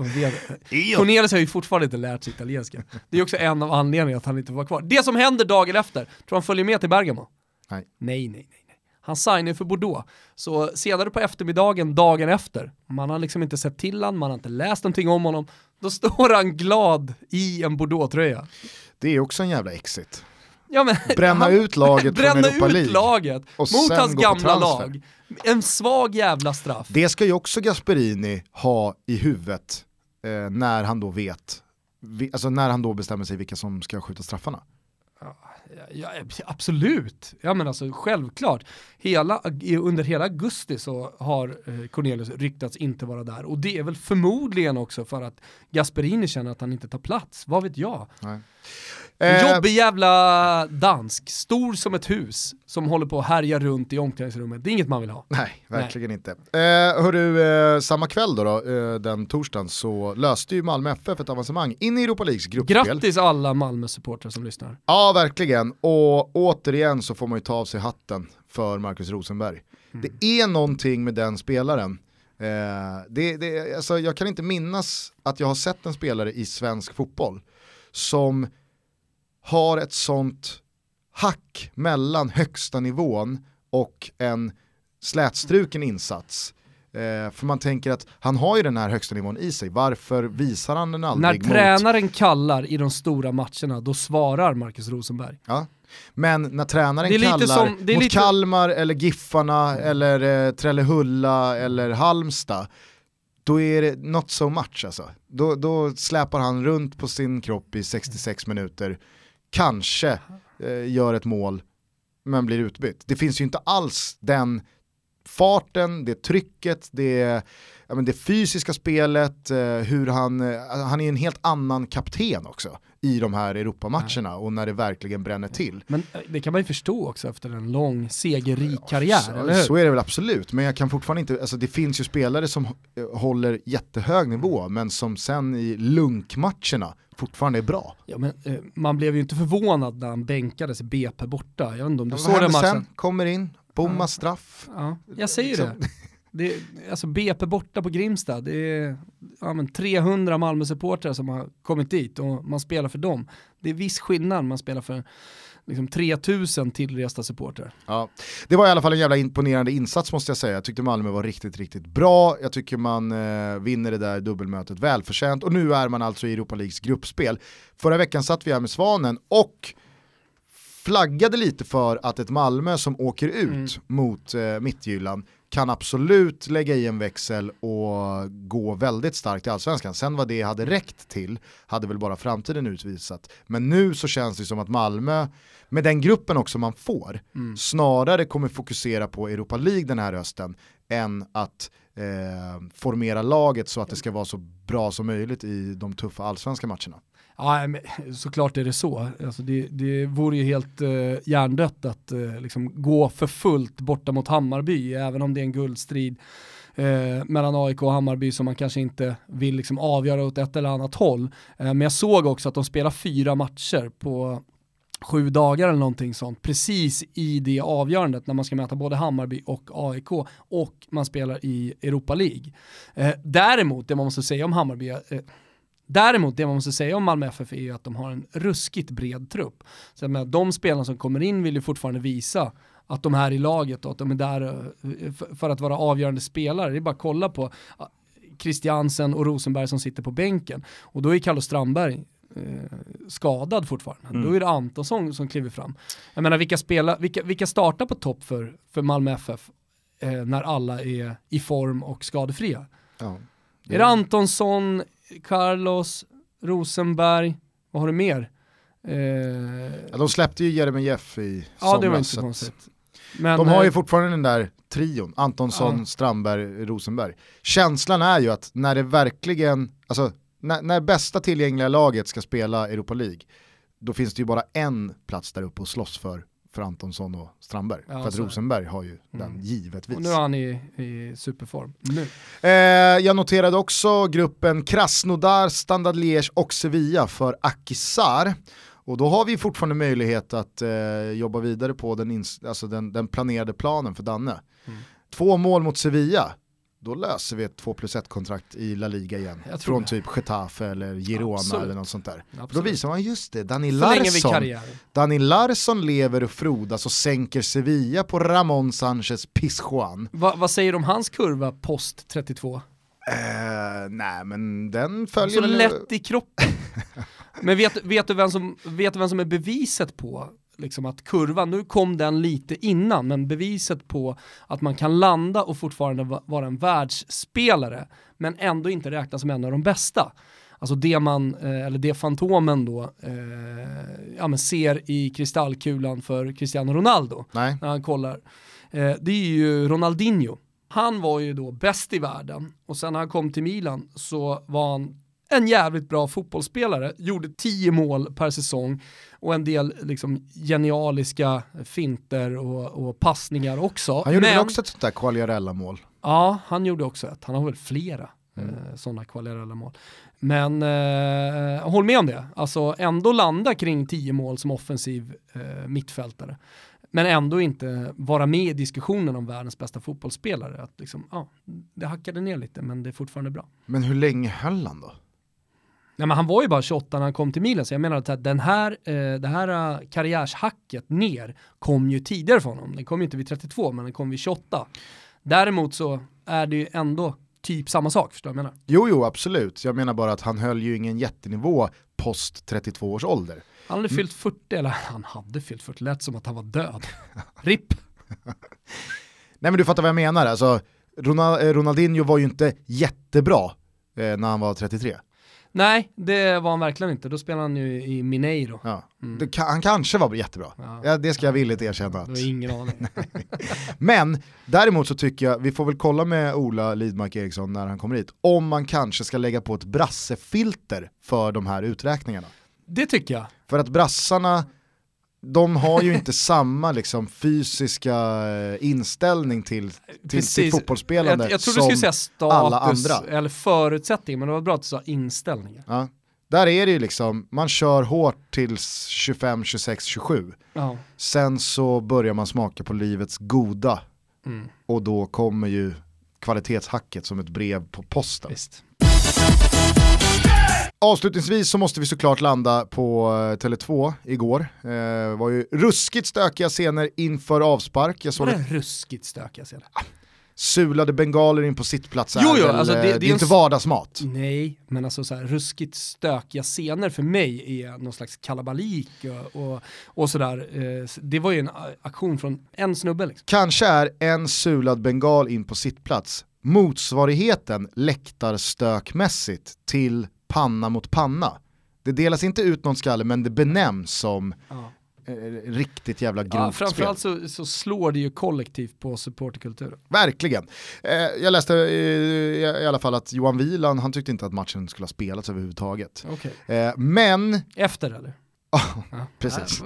Cornelius har ju fortfarande inte lärt sig italienska. Det är också en av anledningarna att han inte var kvar. Det som händer dagen efter, tror han följer med till Bergamo? Nej. Nej, nej, nej. Han signar för Bordeaux. Så senare på eftermiddagen, dagen efter, man har liksom inte sett till honom, man har inte läst någonting om honom, då står han glad i en Bordeaux-tröja. Det är också en jävla exit. Ja, men, Bränna han- ut laget från bränna Europa ut League. laget Och mot hans gamla lag. En svag jävla straff. Det ska ju också Gasperini ha i huvudet eh, när han då vet, alltså när han då bestämmer sig vilka som ska skjuta straffarna. Ja, absolut, ja men alltså självklart. Hela, under hela augusti så har eh, Cornelius ryktats inte vara där och det är väl förmodligen också för att Gasperini känner att han inte tar plats, vad vet jag. Nej. Eh, Jobbig jävla dansk, stor som ett hus, som håller på att härja runt i omklädningsrummet. Det är inget man vill ha. Nej, verkligen inte. Eh, hörru, eh, samma kväll då, då eh, den torsdagen, så löste ju Malmö FF ett avancemang in i Europa Leagues gruppspel. Grattis alla Malmö-supportrar som lyssnar. Ja, verkligen. Och återigen så får man ju ta av sig hatten för Marcus Rosenberg. Det är någonting med den spelaren. Eh, det, det, alltså, jag kan inte minnas att jag har sett en spelare i svensk fotboll som har ett sånt hack mellan högsta nivån och en slätstruken insats. Eh, för man tänker att han har ju den här högsta nivån i sig, varför visar han den När aldrig mot tränaren kallar i de stora matcherna, då svarar Marcus Rosenberg. Ja. Men när tränaren kallar som- mot lite- Kalmar eller Giffarna eller eh, Trellehulla eller Halmstad, då är det not so much alltså. Då, då släpar han runt på sin kropp i 66 minuter, kanske eh, gör ett mål, men blir utbytt. Det finns ju inte alls den farten, det trycket, det, ja, men det fysiska spelet, eh, hur han, eh, han är en helt annan kapten också i de här Europamatcherna och när det verkligen bränner till. Men eh, det kan man ju förstå också efter en lång segerrik karriär, så, eller hur? så är det väl absolut, men jag kan fortfarande inte, alltså det finns ju spelare som eh, håller jättehög nivå men som sen i lunkmatcherna fortfarande är bra. Ja, men, eh, man blev ju inte förvånad när han bänkades i BP borta. Jag vet inte om du Vad såg den matchen? sen? Kommer in, bommar straff. Ja, jag säger Liksom. det. det är, alltså BP borta på Grimsta, det är ja, men 300 Malmö-supportrar som har kommit dit och man spelar för dem. Det är viss skillnad, man spelar för liksom 3000 tillresta supportrar. Ja. Det var i alla fall en jävla imponerande insats måste jag säga. Jag tyckte Malmö var riktigt, riktigt bra. Jag tycker man eh, vinner det där dubbelmötet välförtjänt och nu är man alltså i Europa Leagues gruppspel. Förra veckan satt vi här med Svanen och flaggade lite för att ett Malmö som åker ut Mm. mot eh, Mittjylland kan absolut lägga i en växel och gå väldigt starkt i allsvenskan. Sen vad det hade räckt till hade väl bara framtiden utvisat. Men nu så känns det som att Malmö, med den gruppen också man får, Mm. snarare kommer fokusera på Europa League den här hösten än att eh, formera laget så att det ska vara så bra som möjligt i de tuffa allsvenska matcherna. Ja, men, såklart är det så. Alltså det, det vore ju helt eh, hjärndött att eh, liksom gå för fullt borta mot Hammarby, även om det är en guldstrid eh, mellan AIK och Hammarby som man kanske inte vill liksom avgöra åt ett eller annat håll. Eh, men jag såg också att de spelar fyra matcher på sju dagar eller någonting sånt, precis i det avgörandet när man ska möta både Hammarby och AIK och man spelar i Europa League. Eh, däremot, det man måste säga om Hammarby, eh, Däremot det man måste säga om Malmö FF är ju att de har en ruskigt bred trupp. Så jag menar, de spelarna som kommer in vill ju fortfarande visa att de är i laget och att de är där eh, för- att vara avgörande spelare. Det är bara att kolla på eh, Christiansen och Rosenberg som sitter på bänken. Och då är Carlos Strandberg eh, skadad fortfarande. Mm. Då är det Antonsson som kliver fram. Jag menar vilka, spela, vilka, vilka startar på topp för, för Malmö FF eh, när alla är i form och skadefria? Ja. Är det Antonsson, Carlos, Rosenberg, vad har du mer? Eh, ja, de släppte ju Jeremejeff i ja, somras. Det var inte så konstigt. Men, de har ju eh, fortfarande den där trion, Antonsson, ja. Strandberg, Rosenberg. Känslan är ju att när det verkligen, alltså när, när bästa tillgängliga laget ska spela Europa League, då finns det ju bara en plats där uppe att slåss för för Antonsson och Strandberg. Ja, för att Rosenberg har ju mm. den givetvis. Och nu är han i, i superform. Nu. Eh, jag noterade också gruppen Krasnodar, Standard Liège och Sevilla för Akisar. Och då har vi fortfarande möjlighet att eh, jobba vidare på den, alltså den, den planerade planen för Danne. Mm. Två mål mot Sevilla, då löser vi ett 2 plus 1 kontrakt i La Liga igen. Från det. typ Getafe eller Girona Absolut. eller något sånt där. Då visar man just det, Dani Larsson, Dani Larsson lever och frodas och sänker Sevilla på Ramon Sanchez Pizjuan. Va, vad säger du om hans kurva post 32? Uh, eh, nej men den följer... Så lätt i kroppen. men vet, vet, du vem som, vet du vem som är beviset på liksom att kurvan, nu kom den lite innan, men beviset på att man kan landa och fortfarande vara en världsspelare, men ändå inte räknas som en av de bästa. Alltså det man, eh, eller det Fantomen då, eh, ja, men ser i kristallkulan för Cristiano Ronaldo, Nej. när han kollar, eh, det är ju Ronaldinho. Han var ju då bäst i världen och sen när han kom till Milan så var han en jävligt bra fotbollsspelare, gjorde tio mål per säsong och en del liksom, genialiska finter och, och passningar också. Han gjorde Men, väl också ett sånt där Quagliarella-mål? Ja, han gjorde också ett. Han har väl flera mm. eh, sådana Quagliarella-mål. Men eh, håll med om det, alltså ändå landa kring tio mål som offensiv eh, mittfältare. Men ändå inte vara med i diskussionen om världens bästa fotbollsspelare. Att liksom, ja, det hackade ner lite men det är fortfarande bra. Men hur länge höll han då? Nej, men han var ju bara 28 när han kom till Milan, så jag menar att den här, eh, det här uh, karriärshacket ner kom ju tidigare för honom. Den kom ju inte vid 32, men den kom vid 28. Däremot så är det ju ändå typ samma sak, förstår du vad jag menar? Jo, jo, absolut. Jag menar bara att han höll ju ingen jättenivå post 32 års ålder. Han hade mm. fyllt 40, eller han hade fyllt 40, lät som att han var död. RIP. Nej men du fattar vad jag menar, alltså Ronaldinho var ju inte jättebra eh, när han var 33. Nej, det var han verkligen inte. Då spelade han ju i Mineiro. Ja. Mm. Kan, han kanske var jättebra. Ja. ja det ska jag villigt erkänna. Att... Det ingen aning. Men däremot så tycker jag, vi får väl kolla med Ola Lidmark Eriksson när han kommer hit, om man kanske ska lägga på ett brassefilter för de här uträkningarna. Det tycker jag. För att brassarna de har ju inte samma liksom, fysiska eh, inställning till, till, till fotbollsspelande jag, jag som du skulle säga status, alla andra. Eller förutsättning, men det var bra att du sa inställningar. Ja. Där är det ju liksom, man kör hårt tills 25, 26, 27. Ja. Sen så börjar man smaka på livets goda. Mm. Och då kommer ju kvalitetshacket som ett brev på posten. Visst. Avslutningsvis så måste vi såklart landa på eh, Tele2 igår. Eh, det var ju ruskigt stökiga scener inför avspark. Jag såg var det ruskigt stökiga scener? Ah, sulade bengaler in på sittplats jo, jo, alltså det, det, det är inte vardagsmat. Nej, men alltså så här, ruskigt stökiga scener för mig är någon slags kalabalik och, och, och sådär. Eh, det var ju en aktion från en snubbe. Liksom. Kanske är en sulad bengal in på sittplats motsvarigheten läktarstökmässigt till panna mot panna. Det delas inte ut någon skalle men det benämns som ja. eh, riktigt jävla grovt ja, framförallt så, så, slår det ju kollektivt på supporterkulturen. Verkligen. Eh, jag läste eh, i alla fall att Johan Wieland, han tyckte inte att matchen skulle ha spelats överhuvudtaget. Okay. Eh, men... Efter eller? ja, precis.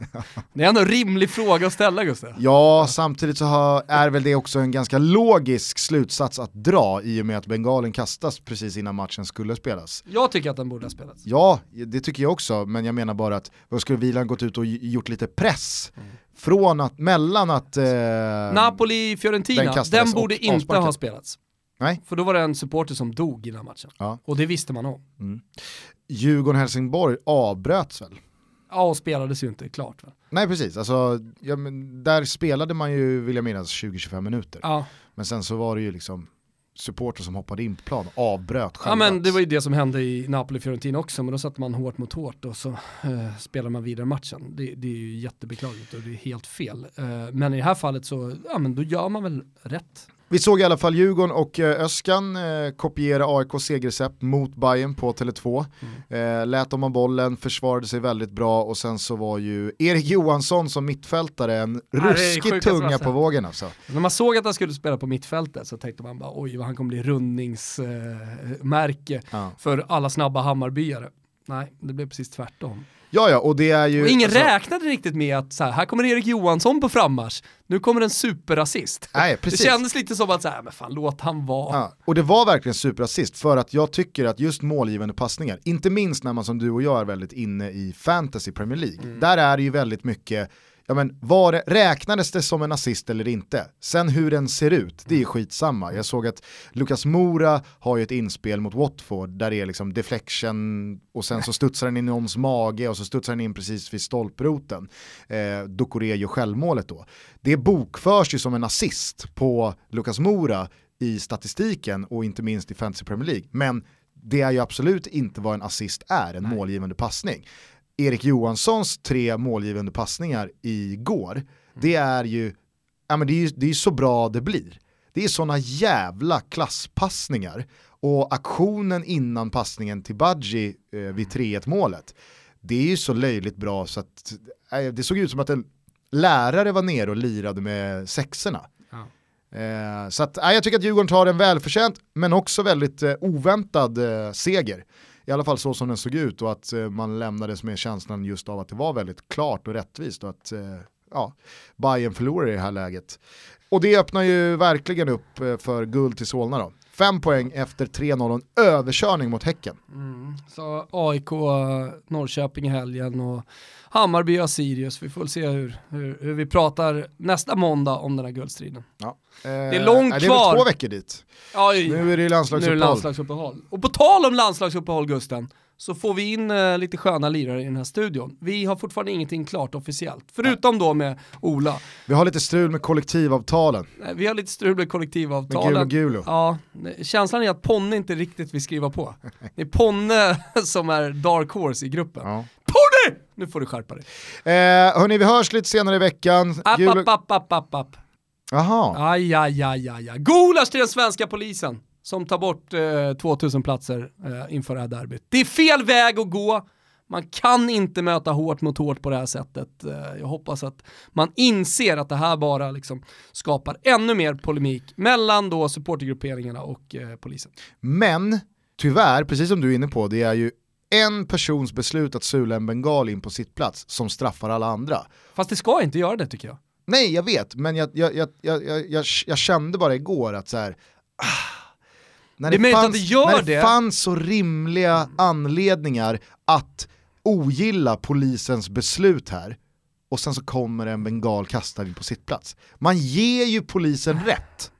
Det är ändå en rimlig fråga att ställa Gustav. Ja, samtidigt så har, är väl det också en ganska logisk slutsats att dra i och med att bengalen kastas precis innan matchen skulle spelas. Jag tycker att den borde ha spelats. Ja, det tycker jag också, men jag menar bara att vad skulle Vilan gått ut och gjort lite press mm. från att, mellan att... Eh, Napoli-Fiorentina, den, den borde inte avsparken. ha spelats. Nej. För då var det en supporter som dog innan matchen. Ja. Och det visste man om. Mm. Djurgården-Helsingborg avbröts väl? Ja, och spelades ju inte klart. Va? Nej, precis. Alltså, ja, där spelade man ju, vill jag minnas, 20-25 minuter. Ja. Men sen så var det ju liksom supporter som hoppade in på plan avbröt själva. Ja men det var ju det som hände i Napoli-Fiorentina också, men då satte man hårt mot hårt och så eh, spelar man vidare matchen. Det, det, är ju jättebeklagligt och det är helt fel. Eh, men i det här fallet så, ja men då gör man väl rätt. Vi såg i alla fall Djurgården och eh, Öskan eh, kopiera AIKs segerrecept mot Bayern på Tele2. Mm. Eh, lät dem ha bollen, försvarade sig väldigt bra och sen så var ju Erik Johansson som mittfältare en ruskig tunga på vågen alltså. När man såg att han skulle spela på mittfältet så tänkte man bara oj vad han kommer bli rundningsmärke eh, ja. för alla snabba Hammarbyare. Nej, det blev precis tvärtom. Ja, ja, och det är ju... Och ingen alltså... räknade riktigt med att så här, här kommer Erik Johansson på frammarsch, nu kommer en superassist. Nej, precis. Det kändes lite som att, så här, men fan låt han vara. Ja, och det var verkligen superassist, för att jag tycker att just målgivande passningar, inte minst när man som du och jag är väldigt inne i fantasy Premier League, mm. där är det ju väldigt mycket ja men var det, räknades det som en assist eller inte? Sen hur den ser ut, det är skitsamma. Jag såg att Lucas Mora har ju ett inspel mot Watford där det är liksom deflection och sen så studsar den in i någons mage och så studsar den in precis vid stolproten. Eh, Ducoré gör självmålet då. Det bokförs ju som en assist på Lucas Mora i statistiken och inte minst i Fantasy Premier League. Men det är ju absolut inte vad en assist är, en Nej. målgivande passning. Erik Johanssons tre målgivande passningar igår, mm. det är ju, ja men det är ju det är så bra det blir. Det är sådana jävla klasspassningar och aktionen innan passningen till Budgie eh, vid 3-1 målet, det är ju så löjligt bra så att eh, det såg ut som att en lärare var nere och lirade med sexorna. Ja. Eh, så att, eh, jag tycker att Djurgården tar en välförtjänt men också väldigt eh, oväntad eh, seger i alla fall så som den såg ut och att eh, man lämnades med känslan just av att det var väldigt klart och rättvist och att eh, ja, Bayern förlorar i det här läget. Och det öppnar ju verkligen upp eh, för guld till Solna då. Fem poäng efter 3-0 och en överkörning mot Häcken. Mm. Så AIK, Norrköping i helgen och Hammarby och Sirius. Vi får se hur, hur, hur, vi pratar nästa måndag om den här guldstriden. Ja. det är långt kvar. Det är väl två veckor dit. Ja, nu är det landslagsuppehåll. Nu är det landslagsuppehåll. Och på tal om landslagsuppehåll Gusten, så får vi in uh, lite sköna lirare i den här studion. Vi har fortfarande ingenting klart officiellt, förutom då med Ola. Vi har lite strul med kollektivavtalen. Vi har lite strul med kollektivavtalen. Med Gulo Gulo. Ja, känslan är att Ponne inte riktigt vill skriva på. Det är Ponne som är dark horse i gruppen. Ja. Ponne! Nu får du skärpa dig. Eh, hörni, vi hörs lite senare i veckan. App, Gulo... app, app, app, app, app. Jaha. Aj, aj, aj, aj, aj. Gulasch till den svenska polisen som tar bort eh, 2000 platser eh, inför det här derbyt. Det är fel väg att gå. Man kan inte möta hårt mot hårt på det här sättet. Eh, jag hoppas att man inser att det här bara liksom skapar ännu mer polemik mellan då supportergrupperingarna och eh, polisen. Men tyvärr, precis som du är inne på, det är ju en persons beslut att sula en bengal in på sitt plats som straffar alla andra. Fast det ska inte göra det tycker jag. Nej, jag vet, men jag, jag, jag, jag, jag kände bara igår att så här, ah, när det, det, fanns, det när det, fanns så rimliga anledningar att ogilla polisens beslut här och sen så kommer en bengal kastad in på sitt plats. Man ger ju polisen rätt.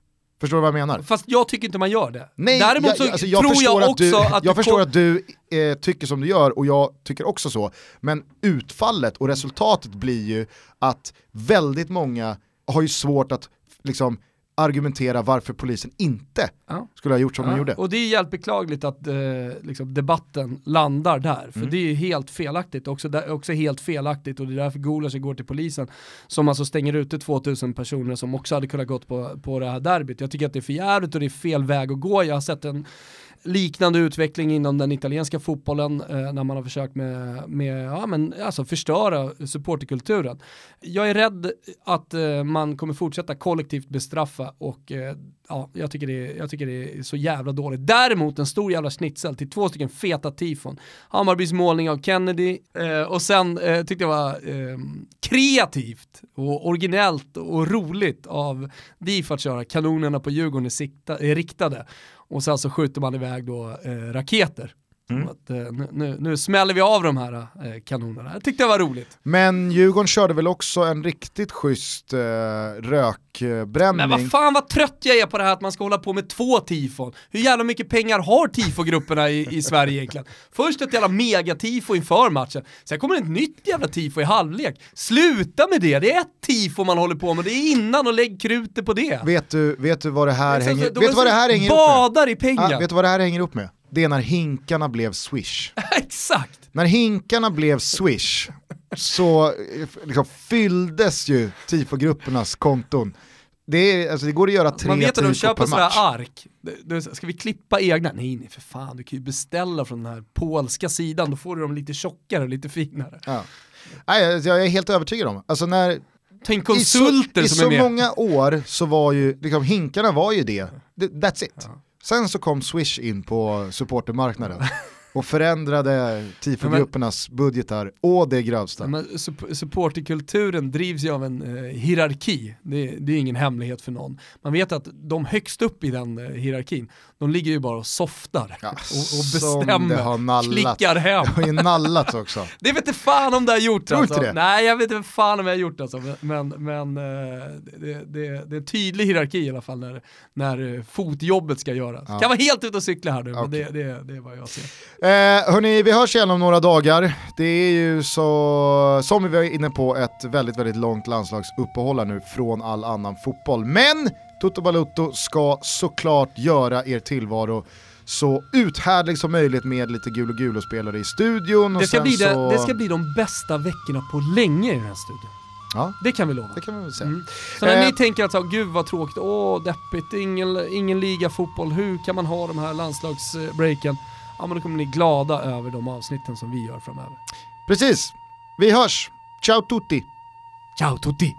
Förstår du vad jag menar? Fast jag tycker inte man gör det. Nej, Däremot så jag, alltså jag tror jag också att, du, att Jag förstår att du eh, tycker som du gör och jag tycker också så. Men utfallet och resultatet blir ju att väldigt många har ju svårt att liksom argumentera varför polisen inte ja. skulle ha gjort som ja. de gjorde. Och det är helt beklagligt att eh, liksom debatten landar där, för mm. det är helt felaktigt, också, där, också helt felaktigt och det är därför Gulasch går till polisen som alltså stänger ute 2000 personer som också hade kunnat gått på, på det här derbyt. Jag tycker att det är för jävligt och det är fel väg att gå. Jag har sett en liknande utveckling inom den italienska fotbollen eh, när man har försökt med, med ja, men, alltså förstöra supporterkulturen. Jag är rädd att eh, man kommer fortsätta kollektivt bestraffa och eh, ja, jag tycker, det, jag tycker det är så jävla dåligt. Däremot en stor jävla snitsel till två stycken feta tifon. Hammarbys målning av Kennedy eh, och sen eh, tyckte jag var eh, kreativt och originellt och roligt av DIF att köra kanonerna på Djurgården är, sikta, är riktade och sen så skjuter man iväg då eh, raketer. Mm. Att, eh, nu, nu, smäller vi av de här eh, kanonerna. Jag tyckte det var roligt. Men Djurgården körde väl också en riktigt schysst eh, rökbränning. Men vad fan vad trött jag är på det här att man ska hålla på med två tifon. Hur jävla mycket pengar har tifogrupperna i, i Sverige egentligen? Först ett jävla megatifo inför matchen, sen kommer ett nytt jävla tifo i halvlek. Sluta med det, det är ett tifo man håller på med, det är innan och lägg krutet på det. Vet du, vet du vad det här hänger, vet du vad det här hänger ihop med? Badar i pengar. Ah, vet du vad det här hänger upp med? Det är när hinkarna blev swish. Exakt! När hinkarna blev swish så liksom fylldes ju tifogruppernas konton. det, är, alltså, det går att göra tre Man vet att de köper sådana ark. Ska vi klippa egna? Nej, nej för fan, du kan ju beställa från den här polska sidan, då får du dem lite tjockare och lite finare. Ja. Nej, alltså, jag är helt övertygad om, alltså när Tänk konsulter I så, som I så många år så var ju, liksom, hinkarna var ju det, that's it. Ja. Sen så kom Swish in på supportermarknaden och förändrade tifogruppernas budgetar å det grövsta. Men supporterkulturen drivs ju av en eh, hierarki, det, det, är ingen hemlighet för någon. Man vet att de högst upp i den eh, hierarkin, de ligger ju bara och softar ja, och, och bestämmer, klickar hem. Det har ju nallats också. det vet inte fan om det har gjort Tror alltså. det? Nej jag vet inte fan om jag har gjort alltså. Men, men eh, det, det, det, är en tydlig hierarki i alla fall när, när eh, fotjobbet ska göras. Ja. Kan vara helt ute och cykla här nu, okay. men det, det, det är vad jag ser. Eh, hörni, vi hörs igen om några dagar. Det är ju så, som vi var inne på, ett väldigt, väldigt långt landslagsuppehåll nu från all annan fotboll. Men Toto Balutto ska såklart göra er tillvaro så uthärdlig som möjligt med lite gul och gul spelare i studion. Det ska, bli så... det, det ska bli de bästa veckorna på länge i den här studion. Ja. Det kan vi lova. Det kan vi väl säga. Mm. Så när eh. ni tänker att så, gud vad tråkigt, åh deppigt, ingen, ingen liga fotboll, hur kan man ha de här landslagsbreaken? Ja men då kommer ni glada över de avsnitten som vi gör framöver. Precis, vi hörs. Ciao tutti! Ciao tutti!